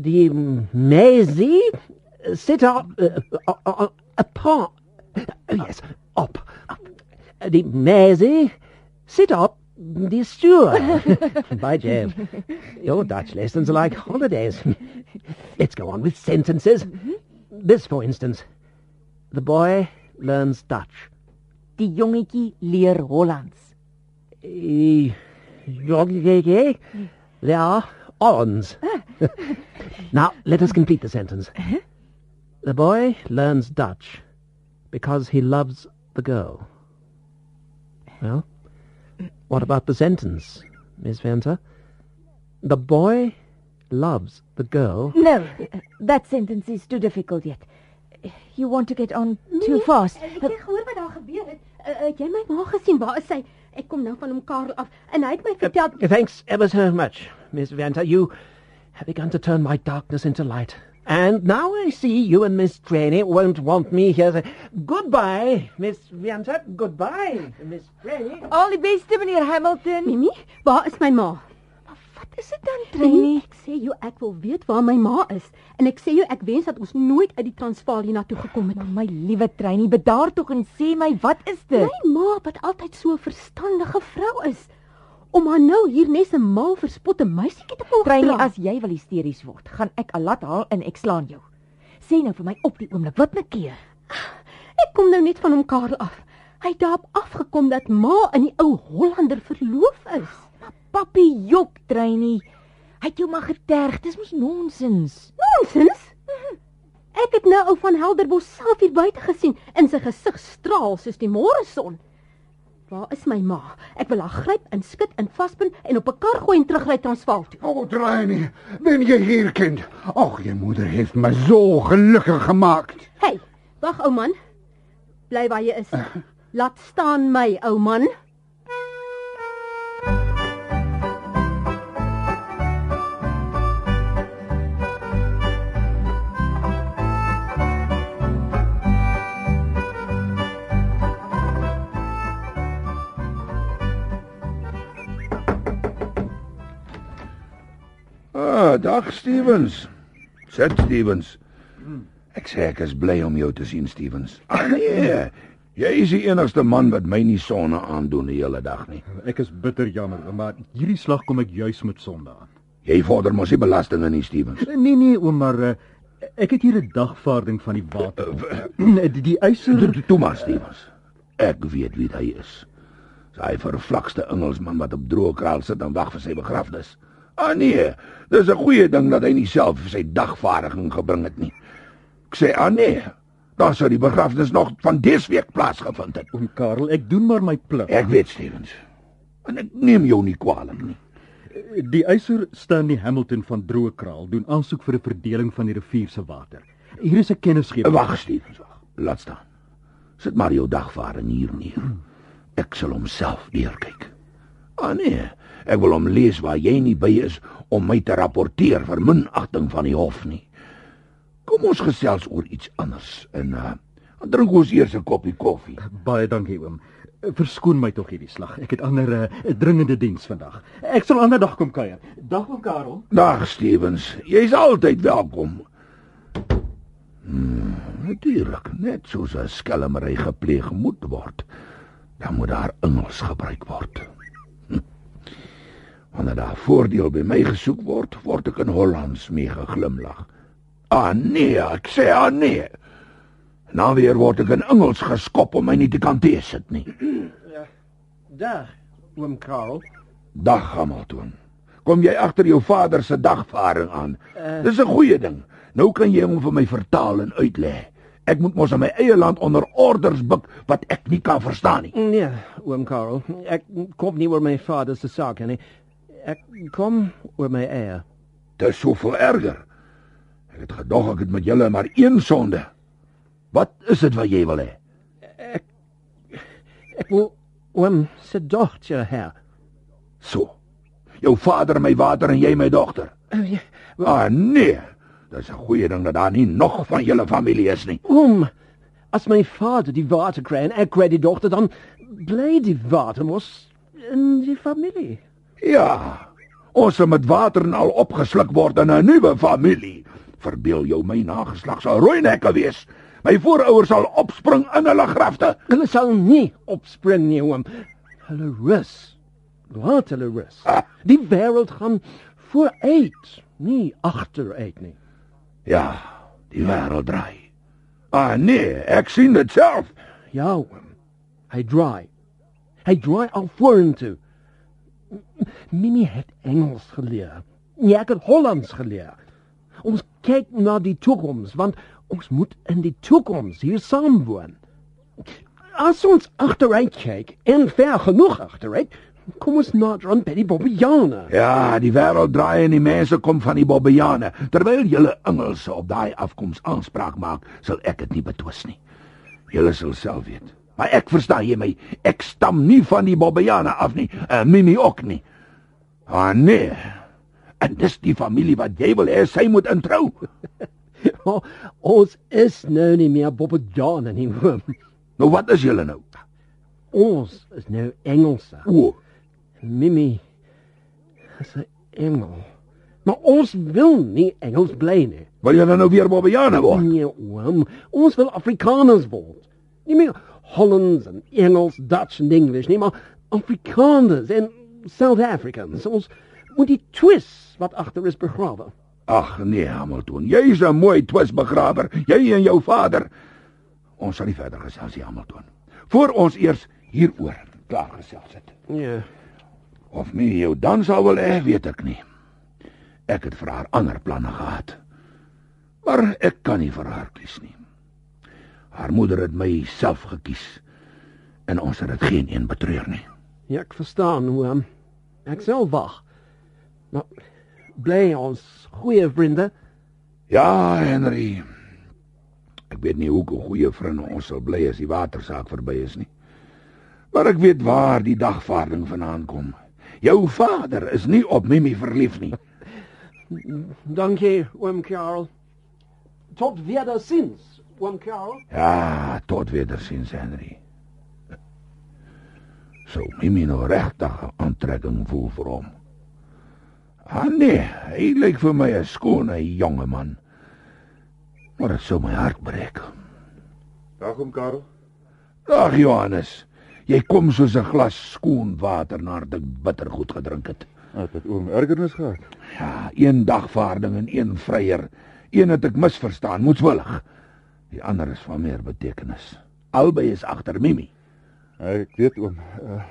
Die meisje sit op... Uh, uh, apart... Oh, yes, op. The meisje sit op die stoel. By Jove. Your Dutch lessons are like holidays. Let's go on with sentences. This, for instance. The boy learns Dutch.
Die jongetjie leer Hollands.
Eh, Jongetjie, are ons. now, let us complete the sentence. The boy learns Dutch because he loves the girl. Well, what about the sentence, Miss Venter? The boy loves the girl.
No, uh, that sentence is too difficult yet. You want to get on too fast.
Ek het gehoor wat daar gebeur het. Uh, uh, jy my ma gesien, waar is sy? Ek kom nou van hom Karel af en hy het my vertel
Thanks ever so much, Miss Venter. You have begun to turn my darkness into light. And now I see you and Miss Trainee won't want me here. So goodbye, Miss Venter. Goodbye, Miss Trainee.
Al die beste, meneer Hamilton.
Mimi, waar is my ma?
Wat is dit dan, Trini?
ek sê jou ek wil weet waar my ma is en ek sê jou ek wens dat ons nooit uit die Transvaal hiernatoe gekom het.
Maar my liewe Trini, bedaar tog en sê my, wat is dit?
My ma wat altyd so 'n verstandige vrou is om haar nou hier nes 'n mal verspotte meisietjie te kom dra.
as jy wil hysteries word, gaan ek 'n lat haal en ek slaan jou. Sê nou vir my op die oomblik, wat maak keer?
Ek kom nou net van hom Karel af. Hy het daarop afgekom dat ma in die ou Hollander verloof is.
Papi jok, Trini. Hy het jou maar geterg. Dis mos nonsens.
Nonsens. Ek het nou ou van Helderbos self hier buite gesien en sy gesig straal soos die môre son. Waar is my ma? Ek wil haar gryp en skud en vasbind en op 'n kar gooi en terugry Transvaal toe.
Oh, Draini, ben je hier, kind? Och, je moeder heeft me zo gelukkig gemaakt.
Hey, wag ou man. Bly waar jy is. Laat staan my ou man.
Dag Stevens. Sit Stevens. Ek sê ek is bly om jou te sien Stevens. Ah, nee. Jy is die enigste man wat my nie sonne aandoen die hele dag nie.
Ek is bitter jammer, maar hierdie slag kom ek juis met sonde aan.
Jy vorder mos nie belastinge nie Stevens.
Nee nee, oom, maar uh, ek het hier 'n dagvaarding van die water. die, die eiser
Thomas Stevens. Ek weet wie hy is. Sy vervlakste Engelsman wat op droë kraal sit en wag vir sy begrafnis. Ah nee, dis 'n goeie ding dat hy nie self sy dagvaarding gebring het nie. Ek sê ah nee, dan sou die begrafnis nog van dese week plaasgevind het.
oom Karel, ek doen maar my plig.
Ek weet Stevens. En ek neem jou nie kwaadlik nie.
Die eiser Stanley Hamilton van Droekraal doen aansoek vir 'n verdeling van die rivier se water. Hier is 'n kennisgewing.
Wag Stevens, wag. Laat staan. Sit maar jou dagvaarding hier neer. Ek sal homself deurkyk. Ah nee, ek wil hom lees waar jy nie by is om my te rapporteer vir minagting van die hof nie. Kom ons gesels oor iets anders en uh drink ons eers 'n koppie koffie.
Baie dankie oom. Verskoon my tog hierdie slag. Ek het ander 'n uh, dringende diens vandag. Ek sal ander dag kom kuier. Dag oom Karel.
Dag Stevens, jy's altyd welkom. Hmm, natuurlik, net soos 'n skelmery gepleeg moet word, dan moet daar Engels gebruik word. Wanneer daar voordeel by my gesoek word, word ek in Hollands mee geglimlag. Ah nee, ek sê ah nee. Nou weer word ek in Engels geskop om my nie te kan teesit nie.
Dag, oom Karel.
Dag Hamilton. Kom jy agter jou vader se dagvaarding aan? Dis 'n goeie ding. Nou kan jy hom vir my vertaal en uitlê. Ek moet mos in my eie land onder orders buk wat ek nie kan verstaan nie.
Nee, oom Karel. Ek kom nie oor my vader se sake nie. Ek kom oor my eie.
Dis soveel erger. Ek het gedog ek het met julle maar een sonde. Wat is dit wat jy wil hê?
Ek wil oom se dogter hê.
So. Jou vader my water en jy my dogter.
Oh, ja.
Ah nee. Dis 'n goeie ding dat daar nie nog van julle familie is nie.
Oom, as my vader die water kry en ek kry die dogter, dan bly die water mos in die familie.
Ja. Ons sal met water en al opgesluk word in 'n nuwe familie. Verbeel jou my nageslag sal rooi nekke wees. My voorouers sal opspring in hulle grafte.
Hulle sal nie opspring nie, oom. Hulle rus. Laat hulle rus.
Ah.
Die wêreld gaan vooruit, nie agteruit nie.
Ja, die wêreld draai. Ah nee, ek sien dit self.
Ja, oom. Hy draai. Hy draai al vorentoe. Mimi het Engels geleer. Nee, ek het Hollands geleer. Ons kyk na die toekoms, want ons moet in die toekoms hier saam woon. As ons agteruit kyk, en ver genoeg agteruit, kom ons nader aan by die Bobbejaane.
Ja, die wêreld draai en die mense kom van die Bobbejaane. Terwyl julle Engelse op daai afkoms aanspraak maak, sal ek dit nie betwis nie. Julle sal self weet. Maar ek verstaan jy my, ek stam nie van die Bobbejaane af nie, en Mimi ook nie. Ah nee. En dis die familie wat jy wil hê sy moet introu.
Oh, ons is nou nie meer Bobbejaane nie, oom.
Nou wat is julle nou?
Ons is nou Engelse.
O,
Mimi is 'n engel. Maar ons wil nie Engels bly nie.
wil julle nou weer Bobbejaane word?
Nee, oom, ons wil Afrikaners word. Nie meer Hollands en Engels, Dutch en English nie, maar Afrikaners en South Africans. Ons moet die twist wat agter is begrawe.
Ag nee, Hamilton, jy's 'n mooi twisbegrawer, jy en jou vader. Ons sal nie verder gesels nie, Hamilton. Voor ons eers hieroor klaar gesels het.
Ja.
Of my jou dan sal wil hê, weet ek nie. Ek het vir haar ander planne gehad. Maar ek kan nie vir haar kies nie. Haar moeder het my self gekies en ons het dit geen een betreur nie.
Ja, ek verstaan, oom. Ek sal wag. Maar bly ons goeie vriende.
Ja, Henry. Ek weet nie hoe goeie vriende ons sal bly as die watersaak verby is nie. Maar ek weet waar die dagvaarding vandaan kom. Jou vader is nie op Mimi verlief nie.
Dankie, oom Karel. Tot wederziens, oom Karel.
Ja, tot wederziens, Henry. So Mimi nou regtig 'n aantrekking voel vir hom. Ah nee, hy lyk vir my 'n skone jonge man. Maar dit sou my hart breek.
Dag oom Karel.
Ag Johannes, jy kom soos 'n glas skoon water nadat ek bittergoed gedrink het.
Het dit oom ergernis gehad?
Ja, een dagvaarding en een vryer. Een het ek misverstaan, moetswillig. Die ander is van meer betekenis. Albei is agter Mimi.
Ek weet oom, uh,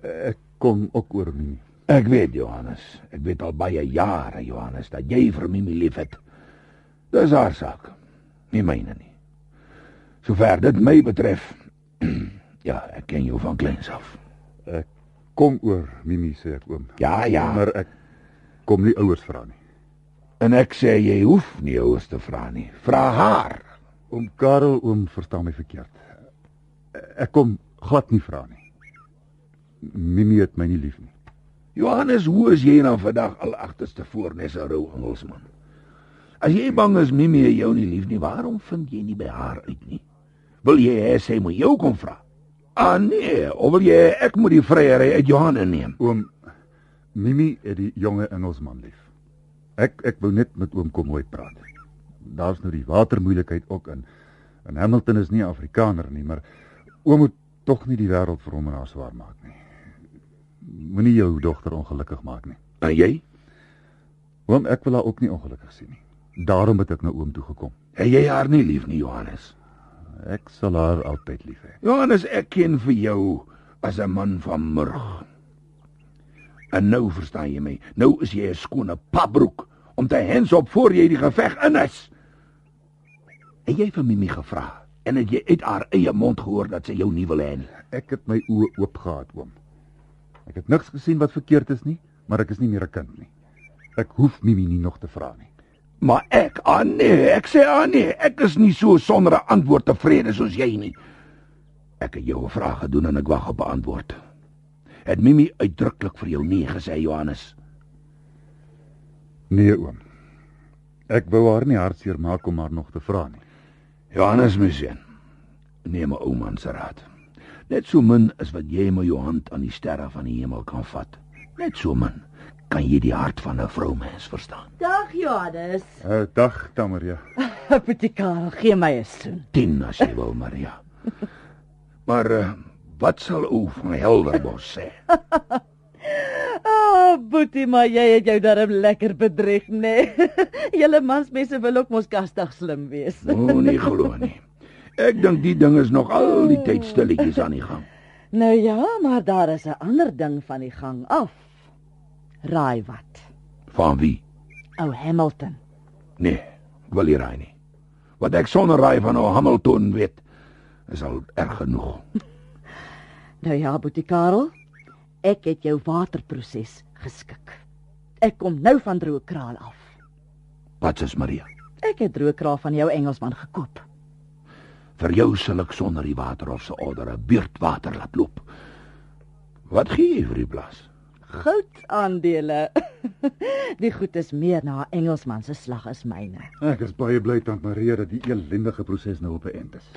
ek kom ook oor Mimi.
Ek weet Johannes, ek weet al baie jare Johannes dat jy vir Mimi liefhet. Dis haar saak, nie myne nie. Sover dit my betref, ja, ek ken jou van kleins af.
Ek kom oor Mimi sê ek oom.
Ja, ja.
Maar ek kom nie ouers vra nie.
En ek sê jy hoef nie ouers te vra nie. Vra haar.
Oom Karel oom verstaan my verkeerd. Ek kom glad nie vra nie. Mimi het my nie lief nie.
Johannes, hoe is jy nou vandag al agterste voor nes 'n rou Engelsman? As jy bang is Mimi het jou nie lief nie, waarom vind jy nie by haar uit nie? Wil jy hê sy moet jou kom vra? Ah nee, of wil jy ek moet die vryery uit Johannes neem?
Oom Mimi het die jonge Engelsman lief. Ek ek wou net met oom kom mooi praat. Daar's nou die watermoeilikheid ook in. En Hamilton is nie Afrikaner nie, maar oom moet tog nie die wêreld vir hom en haar swaar maak nie. Moenie jou dogter ongelukkig maak nie.
En jy?
Oom, ek wil haar ook nie ongelukkig sien nie. Daarom het ek na oom toe gekom.
Het jy haar nie lief nie, Johannes?
Ek sal haar altyd lief hê.
Johannes, ek ken vir jou as 'n man van murg. En nou verstaan jy my. Nou is jy 'n skone papbroek om te hens op voor jy die geveg in is. Het jy vir Mimi gevra en het jy uit haar eie mond gehoor dat sy jou nie wil hê nie?
Ek het my oë oop gehad, oom. Ek het niks gesien wat verkeerd is nie, maar ek is nie meer 'n kind nie. Ek hoef Mimi nie nog te vra nie.
Maar ek, ah nee, ek sê ah nee, ek is nie so sonder 'n antwoord tevrede soos jy nie. Ek het jou 'n vraag gedoen en ek wag op 'n antwoord. Het Mimi uitdruklik vir jou nee gesê, Johannes?
Nee, oom. Ek wou haar nie hartseer maak om haar nog te vra nie.
Johannes Musien. Neem 'n ouma se raad. Net so min as wat jy met jou hand aan die sterre van die hemel kan vat. Net so min kan jy die hart van 'n vroumens verstaan.
Dag Johannes.
Uh, dag, Tamaria.
Apothekaar, gee my 'n soen.
10 as jy wil, Maria. Maar uh, wat sal ou van Helderbos sê?
Ah, oh, boetie, maar jy het jou darm lekker bedrieg, nê? Nee. Julle mansmense wil ook mos kastig slim wees.
O, oh, nee glo nie. Ek dink die ding is nog al die tyd stilletjies aan die gang.
Nou ja, maar daar is 'n ander ding van die gang af. Raai wat?
Van wie?
Ou Hamilton.
Nee, ek wil nie raai nie. Wat ek sonder raai van ou Hamilton weet, is al erg genoeg.
Nou ja, boetie Karel, ek het jou waterproses geskik. Ek kom nou van droë kraal af.
Wat is Maria?
Ek het droë kraal van jou Engelsman gekoop.
Vir jou sal ek sonder die waterhof se order 'n beurtwater laat loop. Wat gee jy vir die plaas?
Goudaandele. die goed is meer na 'n Engelsman se slag as myne.
Ek is baie bly tant Maria dat die elendige proses nou op 'n eind is.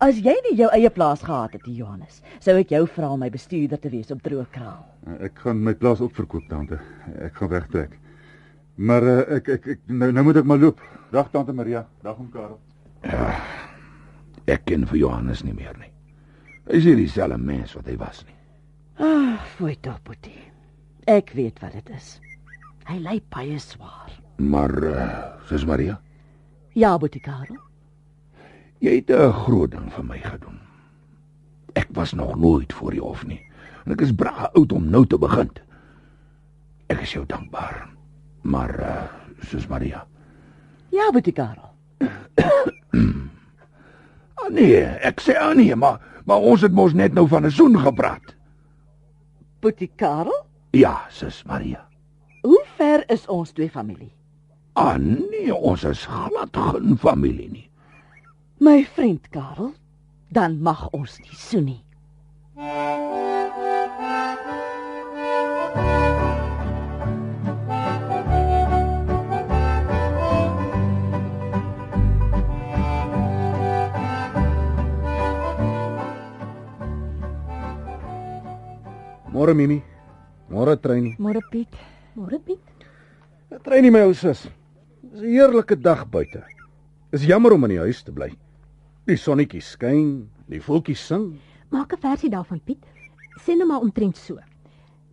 As jy nie jou eie plaas gehad het, Johannes, sou ek jou vra om my bestuurder te wees op Droëkraal.
Ek gaan my plaas ook verkoop, tante. Ek gaan wegtrek. Maar uh, ek, ek ek nou nou moet ek maar loop. Dag tante Maria. Dag oom Karel.
Ja, ek ken vir Johannes nie meer nie. Hy is nie dieselfde mens wat hy was nie.
Ah, fooi tog, boetie. Ek weet wat dit is. Hy lê baie swaar.
Maar uh, sis Maria,
Ja, boetie Karel.
Jy het 'n groot ding vir my gedoen. Ek was nog nooit voor die hof nie. En ek is braa oud om nou te begin. Ek is jou dankbaar. Maar uh, sis Maria,
Ja, boetie Karel.
ah nee, ek sê ah nee, maar maar ons het mos net nou van 'n soen gepraat.
Boetie Karel,
Ja, sis Maria.
hoe ver is ons twee familie?
Ah nee, ons is glad geen familie nie.
My vriend Karel, dan mag ons nie soen nie.
Môre Mimi. Môre Treynie.
Môre Piet.
Môre Piet.
Treynie my ou sus. Dis 'n heerlike dag buite. Is jammer om in die huis te bly. Die sonnetjie skyn, die voeltjies sing.
Maak 'n versie daarvan Piet. Sê net maar omtrent so.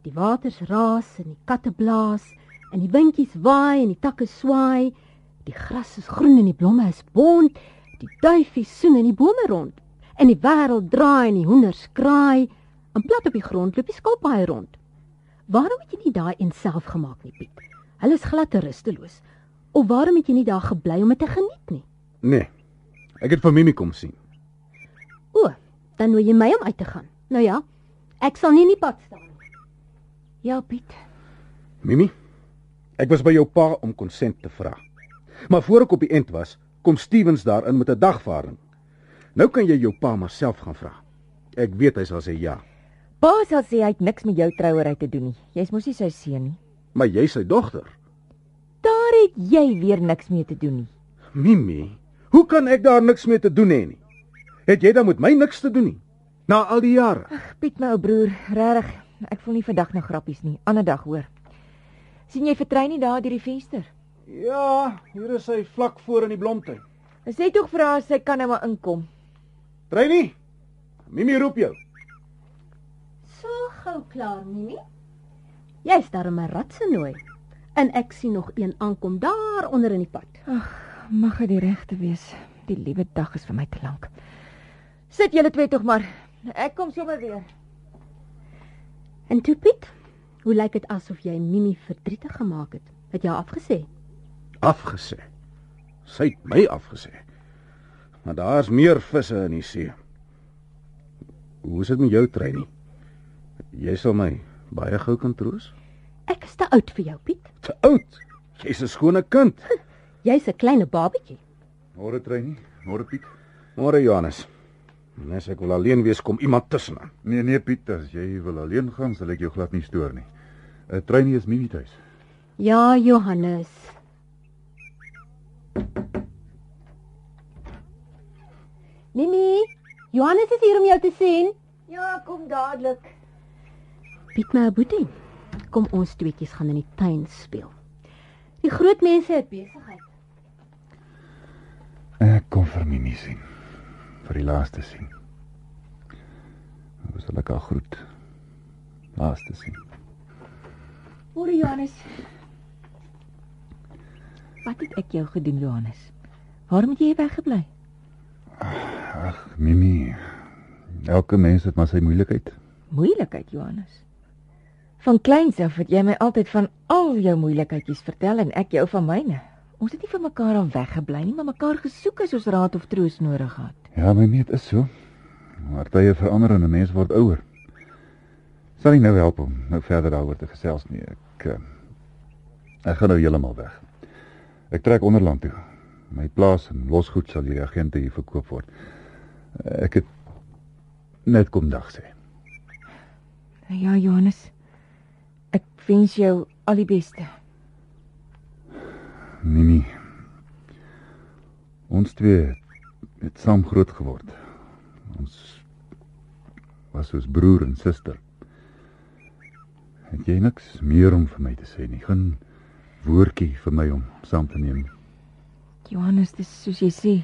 Die waters raas en die katte blaas en die windjies waai en die takke swaai. Die gras is groen en die blomme is bont. Die duifies soen in die bome rond. En die wêreld draai en die hoenders kraai. En plat op die grond loop die skilpaaie rond. Waarom het jy nie daai een self gemaak nie, Piet? Hulle is glad te rusteloos. Of waarom het jy nie daar gebly om dit te geniet nie?
Nee. Ek het vir Mimi kom sien.
O, dan nooi jy my om uit te gaan. Nou ja, ek sal nie in die pad staan nie. Ja, Piet.
Mimi, ek was by jou pa om konsent te vra. Maar voor ek op die end was, kom Stevens daarin met 'n dagvaarding. Nou kan jy jou pa maar self gaan vra. Ek weet hy sal sê ja,
Pa sal sê hy het niks met jou trouery te doen nie. Jy's mos nie sy seun nie.
maar jy sy dogter.
Daar het jy weer niks mee te doen nie.
Mimi, hoe kan ek daar niks mee te doen hê nie? Het jy dan met my niks te doen nie? Na al die jare.
Piet my ou broer, regtig, ek voel nie vandag nou grappies nie. Ander dag hoor. sien jy vertrei nie daar deur die venster?
Ja, hier is hy vlak voor in die blomtuin.
Sê tog vir haar sy kan nou maar inkom.
Treynie, Mimi roep jou.
So gou klaar, Mimi. Jy's daar om 'n rat se nooi. En ek sien nog een aankom daar onder in die pad.
Mag dit die regte wees. Die liewe dag is vir my te lank. Sit julle twee tog maar. Ek kom sommer weer.
En toe Piet, hoe lyk dit asof jy Mimi verdrietig gemaak het? Het jy haar afgesê?
Afgesê. Sy het my afgesê. Maar daar's meer visse in die see. Hoe is dit met jou Treynie? Jy sal my baie gou kan troos?
Ek is te oud vir jou, Piet.
Te oud. Jy's 'n skone kind.
Jy's 'n klein babatjie.
Môre Treinie, môre Piet.
Môre Johannes. Nes ek wil alleen wees kom iemand tussenin.
Nee nee Piet, as jy wil alleen gaan, sal ek jou glad nie stoor nie. 'n uh, Treinie is Mimi tuis.
Ja, Johannes. Mimi, Johannes is hier om jou te sien.
Ja, kom dadelik.
Piet my boetie. Kom ons tweetjies gaan in die tuin speel. Die groot mense het besigheid.
Mimi sien. Vir die laaste sien. Hoe sal ek haar groet? Laaste sien.
Môre Johannes. Wat het ek jou gedoen, Johannes? Waarom het jy weggebly?
Ag, Mimi. Elke mens het maar sy moeilikheid.
Moeilikheid, Johannes. Van kleins af het jy my altyd van al jou moeilikheidjies vertel en ek jou van myne. Ons het nie vir mekaar al weggebly nie, maar mekaar gesoek as ons raad of troos nodig gehad.
Ja, Mimi, dit is so. Maar tye verander en 'n mens word ouer. Sal nie nou help om nou verder daaroor te gesels nie. Ek uh, ek gaan nou heeltemal weg. Ek trek onderland toe. My plaas en losgoed sal die agente hier verkoop word. Ek het net kom dag sê.
Ja, Johannes. Ek wens jou al die beste.
Mimi. Ons twee het saam groot geword. Ons was soos broer en suster. Het jy niks meer om vir my te sê nie? Geen woordjie vir my om saam te neem.
Johannes, dis soos jy sê.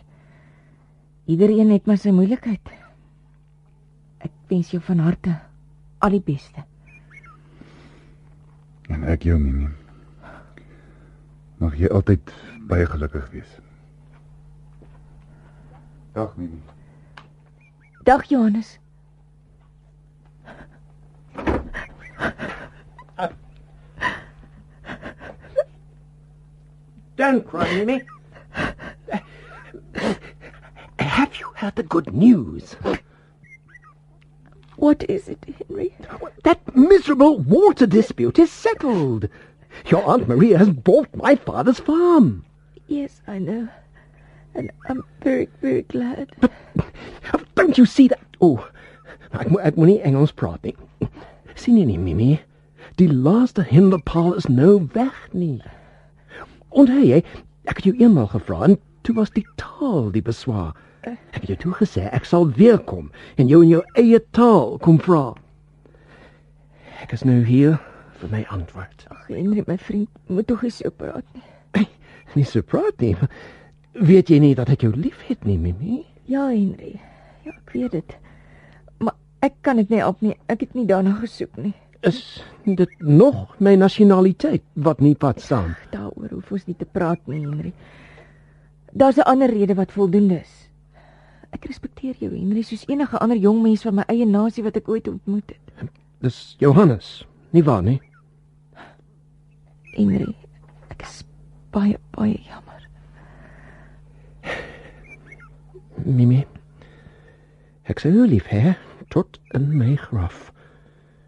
Iedereen het maar sy moeilikheid. Ek wens jou van harte al die beste.
En ek jou, Mimi. Mag jy altyd baie gelukkig wees. Dag, Mimi.
Dag Johannes.
Don't cry, Mimi. Have you heard the good news?
What is it, Henry?
That miserable water dispute is settled. Your Aunt Maria has bought my father's farm.
Yes, I know. And I'm very, very glad.
Don't you see that? Oh, ek moet ek moenie Engels praat nie. sien jy nie, Mimi? Die laaste hinderpaal is nou weg nie. Onthou jy, ek het jou eendag gevra en toe was die taal die beswaar. Ek het jou toe gesê ek sal weer kom en jou in jou eie taal kom vra. Ek is nou hier vir my antwoord.
Ag, Henry, my vriend, moet tog nie so praat nie.
Nie so praat nie. Weet jy nie dat ek jou liefhet nie, Mimi?
Ja, Henry. Ja, ek weet dit. Maar ek kan dit nie op nie. Ek het nie daarna gesoek nie.
Is dit nog my nasionaliteit wat nie pad staan?
Daaroor hoef ons nie te praat nie, Henry. Daar's 'n ander rede wat voldoende is. Ek respekteer jou, Henry, soos enige ander jong mens van my eie nasie wat ek ooit ontmoet het.
Dis Johannes, nie waar nie?
Henry, ek is baie baie jammer.
Mimi. Ek sal jou lief hê tot in my graf.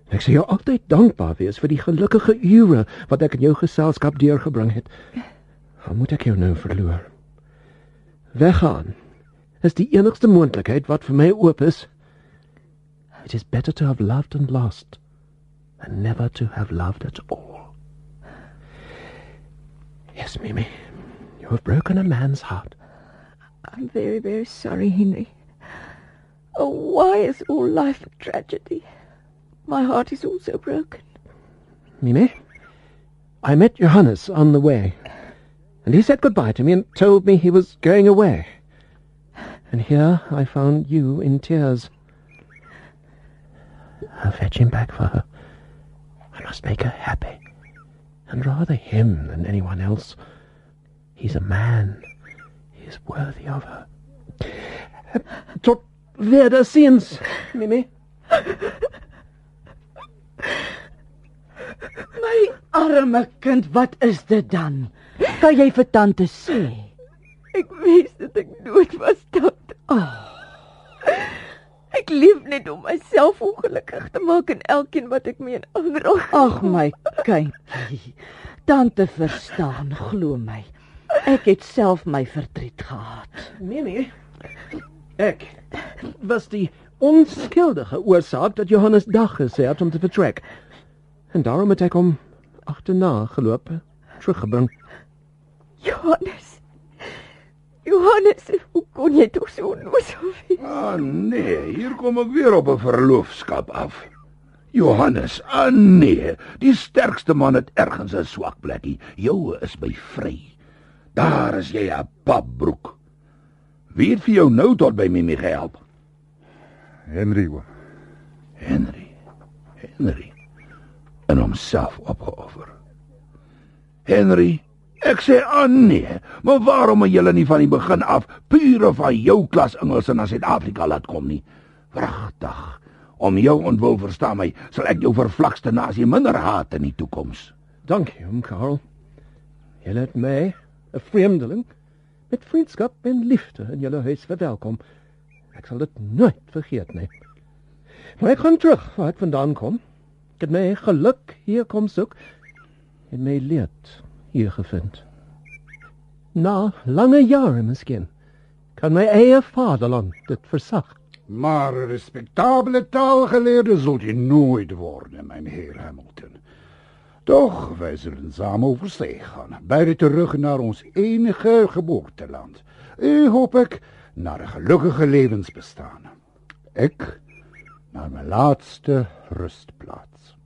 Ek sal jou altyd dankbaar wees vir die gelukkige ure wat ek in jou geselskap deurgebring het. Al moet ek jou nou verloor. Weggaan is die enigste moontlikheid wat vir my oop is. It is better to have loved and lost than never to have loved at all. Yes, Mimi. You have broken a man's heart.
I'm very, very sorry, Henry. Oh, why is all life a tragedy? My heart is also broken.
Mimi, I met Johannes on the way, and he said goodbye to me and told me he was going away. And here I found you in tears. I'll fetch him back for her. I must make her happy, and rather him than anyone else. He's a man. He is worthy of her. Tot wederziens, Mimi.
My arme kind, wat is dit dan? Kan jy vir tante sê?
Ek wens dat ek dood was, tante. Oh. Ek lief net om myself ongelukkig te maak en elkeen wat ek mee aanraak.
Ag my kindjie. Tante verstaan, glo my. Ek het self my verdriet gehad.
Nee nee. Ek was die onskuldige oorsaak dat Johannes dag gesê het om te vertrek. En daarom het ek hom agterna geloop, teruggebring.
Johannes. Johannes, hoe kon jy tog so onnoosel wees?
Ah nee, hier kom ek weer op 'n verloofskap af. Johannes, ah nee, die sterkste man het ergens 'n swak plekkie. Joue is by vry. Daar is jy 'n papbroek. Wie het vir jou nou tot by Mimi gehelp?
Henry oom.
Henry. Henry. En homself opgeoffer. Henry, ek sê aan nee, maar waarom het julle nie van die begin af pure van jou klas Engelse na Suid-Afrika laat kom nie? Wragtig. Om jou ontwil verstaan my, sal ek jou vervlakste nasie minder haat in die toekoms.
Dankie, oom Karel. Jy het my, 'n vreemdeling, met vriendskap en liefde in julle huis verwelkom. Ek sal dit nooit vergeet nie. Maar ek gaan terug waar ek vandaan kom. Ek het my geluk hier kom soek en my leed hier gevind. Na lange jare miskien kan my eie vaderland dit versag.
Maar een respectabele taalgeleerde zult je nooit worden, mijn heer Hamilton. Toch, wij zullen samen over zee gaan, beide terug naar ons enige geboorteland. U hoop ik naar een gelukkige levensbestaan. Ik naar mijn laatste rustplaats.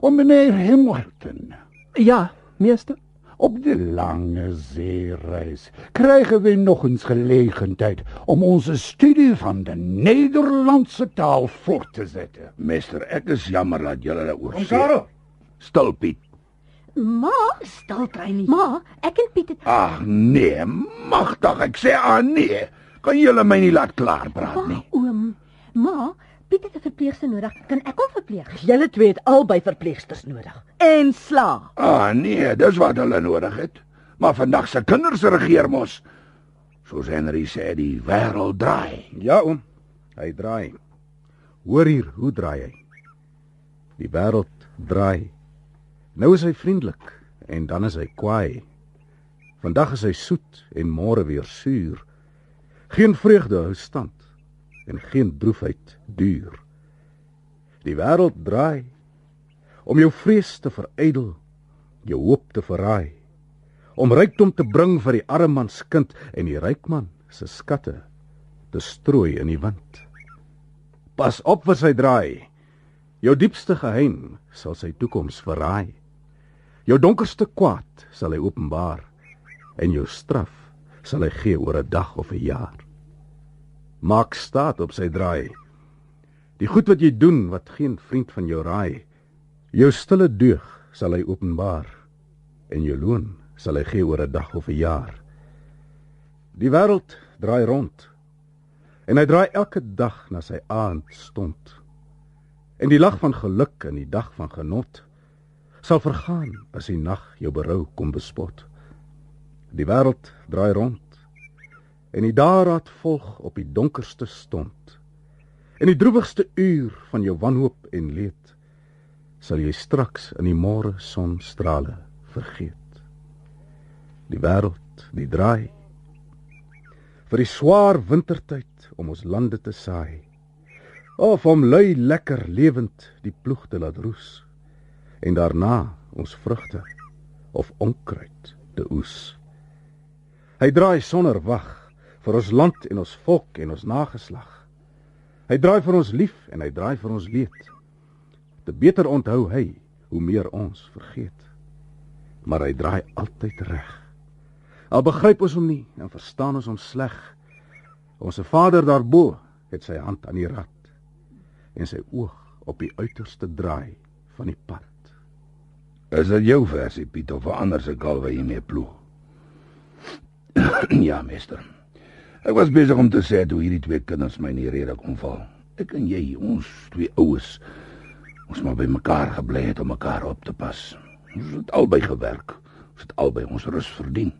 Om meneer Hamilton.
Ja, meester.
Op de lange zeereis krijgen we nog eens gelegenheid om onze studie van de Nederlandse taal voort te zetten.
Meester, ek is jammer dat julle daaroor
Oom Karel.
Stil Piet.
Ma,
Stil kry nie.
ma, ek en Piet het
Ag nee, magtig, ek sê aan nee. Kan julle my nie laat klaar praat nie?
Oom. Ma, Piet het 'n verpleegster nodig. Kan ek hom verpleeg?
Julle twee het albei verpleegsters nodig. En sla.
Ah nee, dis wat hulle nodig het. Maar vandag se kinders regeer mos. Soos Henry sê, die wêreld draai.
Ja, oom. Hy draai. Hoor hier, hoe draai hy? Die wêreld draai. Nou is hy vriendelik en dan is hy kwaai. Vandag is hy soet en môre weer suur. Geen vreugde hou stand en geen droefheid duur. Die wêreld draai om jou vrees te verydel, jou hoop te verraai, om rykdom te bring vir die arme man se kind en die ryk man se skatte te strooi in die wind. Pas op vir sy draai. Jou diepste geheim sal sy toekoms verraai. Jou donkerste kwaad sal hy openbaar en jou straf sal hy gee oor 'n dag of 'n jaar. Maak staat op sy draai. Die goed wat jy doen wat geen vriend van jou raai, jou stille deug sal hy openbaar en jou loon sal hy gee oor 'n dag of 'n jaar. Die wêreld draai rond en hy draai elke dag na sy aand stond. En die lag van geluk in die dag van genot sal vergaan as die nag jou berou kom bespot. Die wêreld draai rond en die daarraad volg op die donkerste stond. In die droewigste uur van jou wanhoop en leed sal jy straks in die môre sonstrale vergeet. Die wêreld, die draai vir die swaar wintertyd om ons lande te saai of om lui lekker lewend die ploeg te laat roes en daarna ons vrugte of onkruid te oes. Hy draai sonder wag vir ons land en ons volk en ons nageslag. Hy draai vir ons lief en hy draai vir ons leed. Te beter onthou hy hoe meer ons vergeet. Maar hy draai altyd reg. Al begryp ons hom nie en verstaan ons hom sleg. Ons Vader daarbo het sy hand aan die rad en sy oog op die uiterste draai van die pad.
Is dit jou versie Piet of 'n ander se kalwe jy mee ploeg? ja, meester. Ek was besig om te sê hoe hierdie twee kinders my in die rede kom val. Ek en jy, ons twee oues, ons maar by mekaar gebly het om mekaar op te pas. Ons het albei gewerk. Ons het albei ons rus verdien.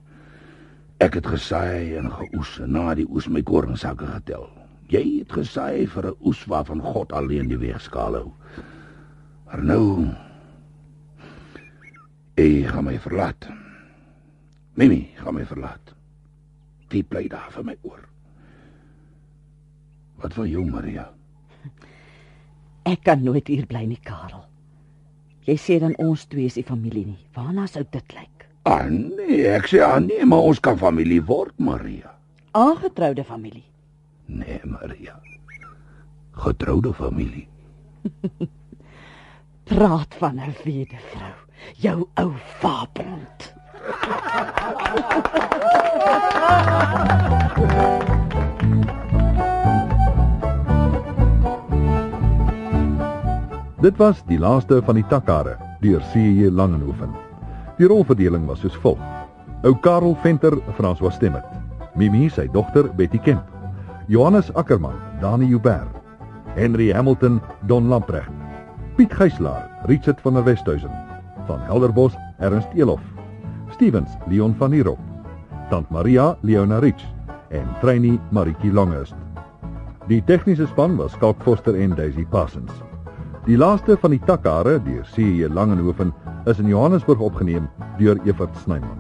Ek het gesaai en geoes en na die oes my koringsakke getel. Jy het gesaai vir 'n oes waarvan God alleen die weegskaal hou. Maar nou Hy gaan my verlaat. Mimi gaan my verlaat. Wie bly daar vir my oor? Wat van jou, Maria?
Ek kan nooit hier bly nie, Karel. Jy sê dan ons twee is nie familie nie. Waarna sou dit lyk?
Ah nee, ek sê ah nee, maar ons kan familie word, Maria.
Aangetroude familie.
Nee, Maria. Getroude familie.
Praat van 'n wedevrou. Jou ou vaabond.
Dit was die laaste van die takkare deur C.J. Langenhoven. Die rolverdeling was soos volg: Ou Karel Venter, François Stemmet. Mimi, sy dogter Betty Kemp. Johannes Ackermann, Dani Joubert. Henry Hamilton, Don Lamprecht. Piet Geyslaar, Richard van der Westhuizen. Van Helderbos, Ernst Elof. Stevens, Leon van Heerop. Tant Maria, Leona Rich en Trainie Maritjie Longhurst. Die tegniese span was Skalk Foster en Daisy Parsons. Die laaste van die takkare deur C.J. Langenhoven is in Johannesburg opgeneem deur Evert Snyman.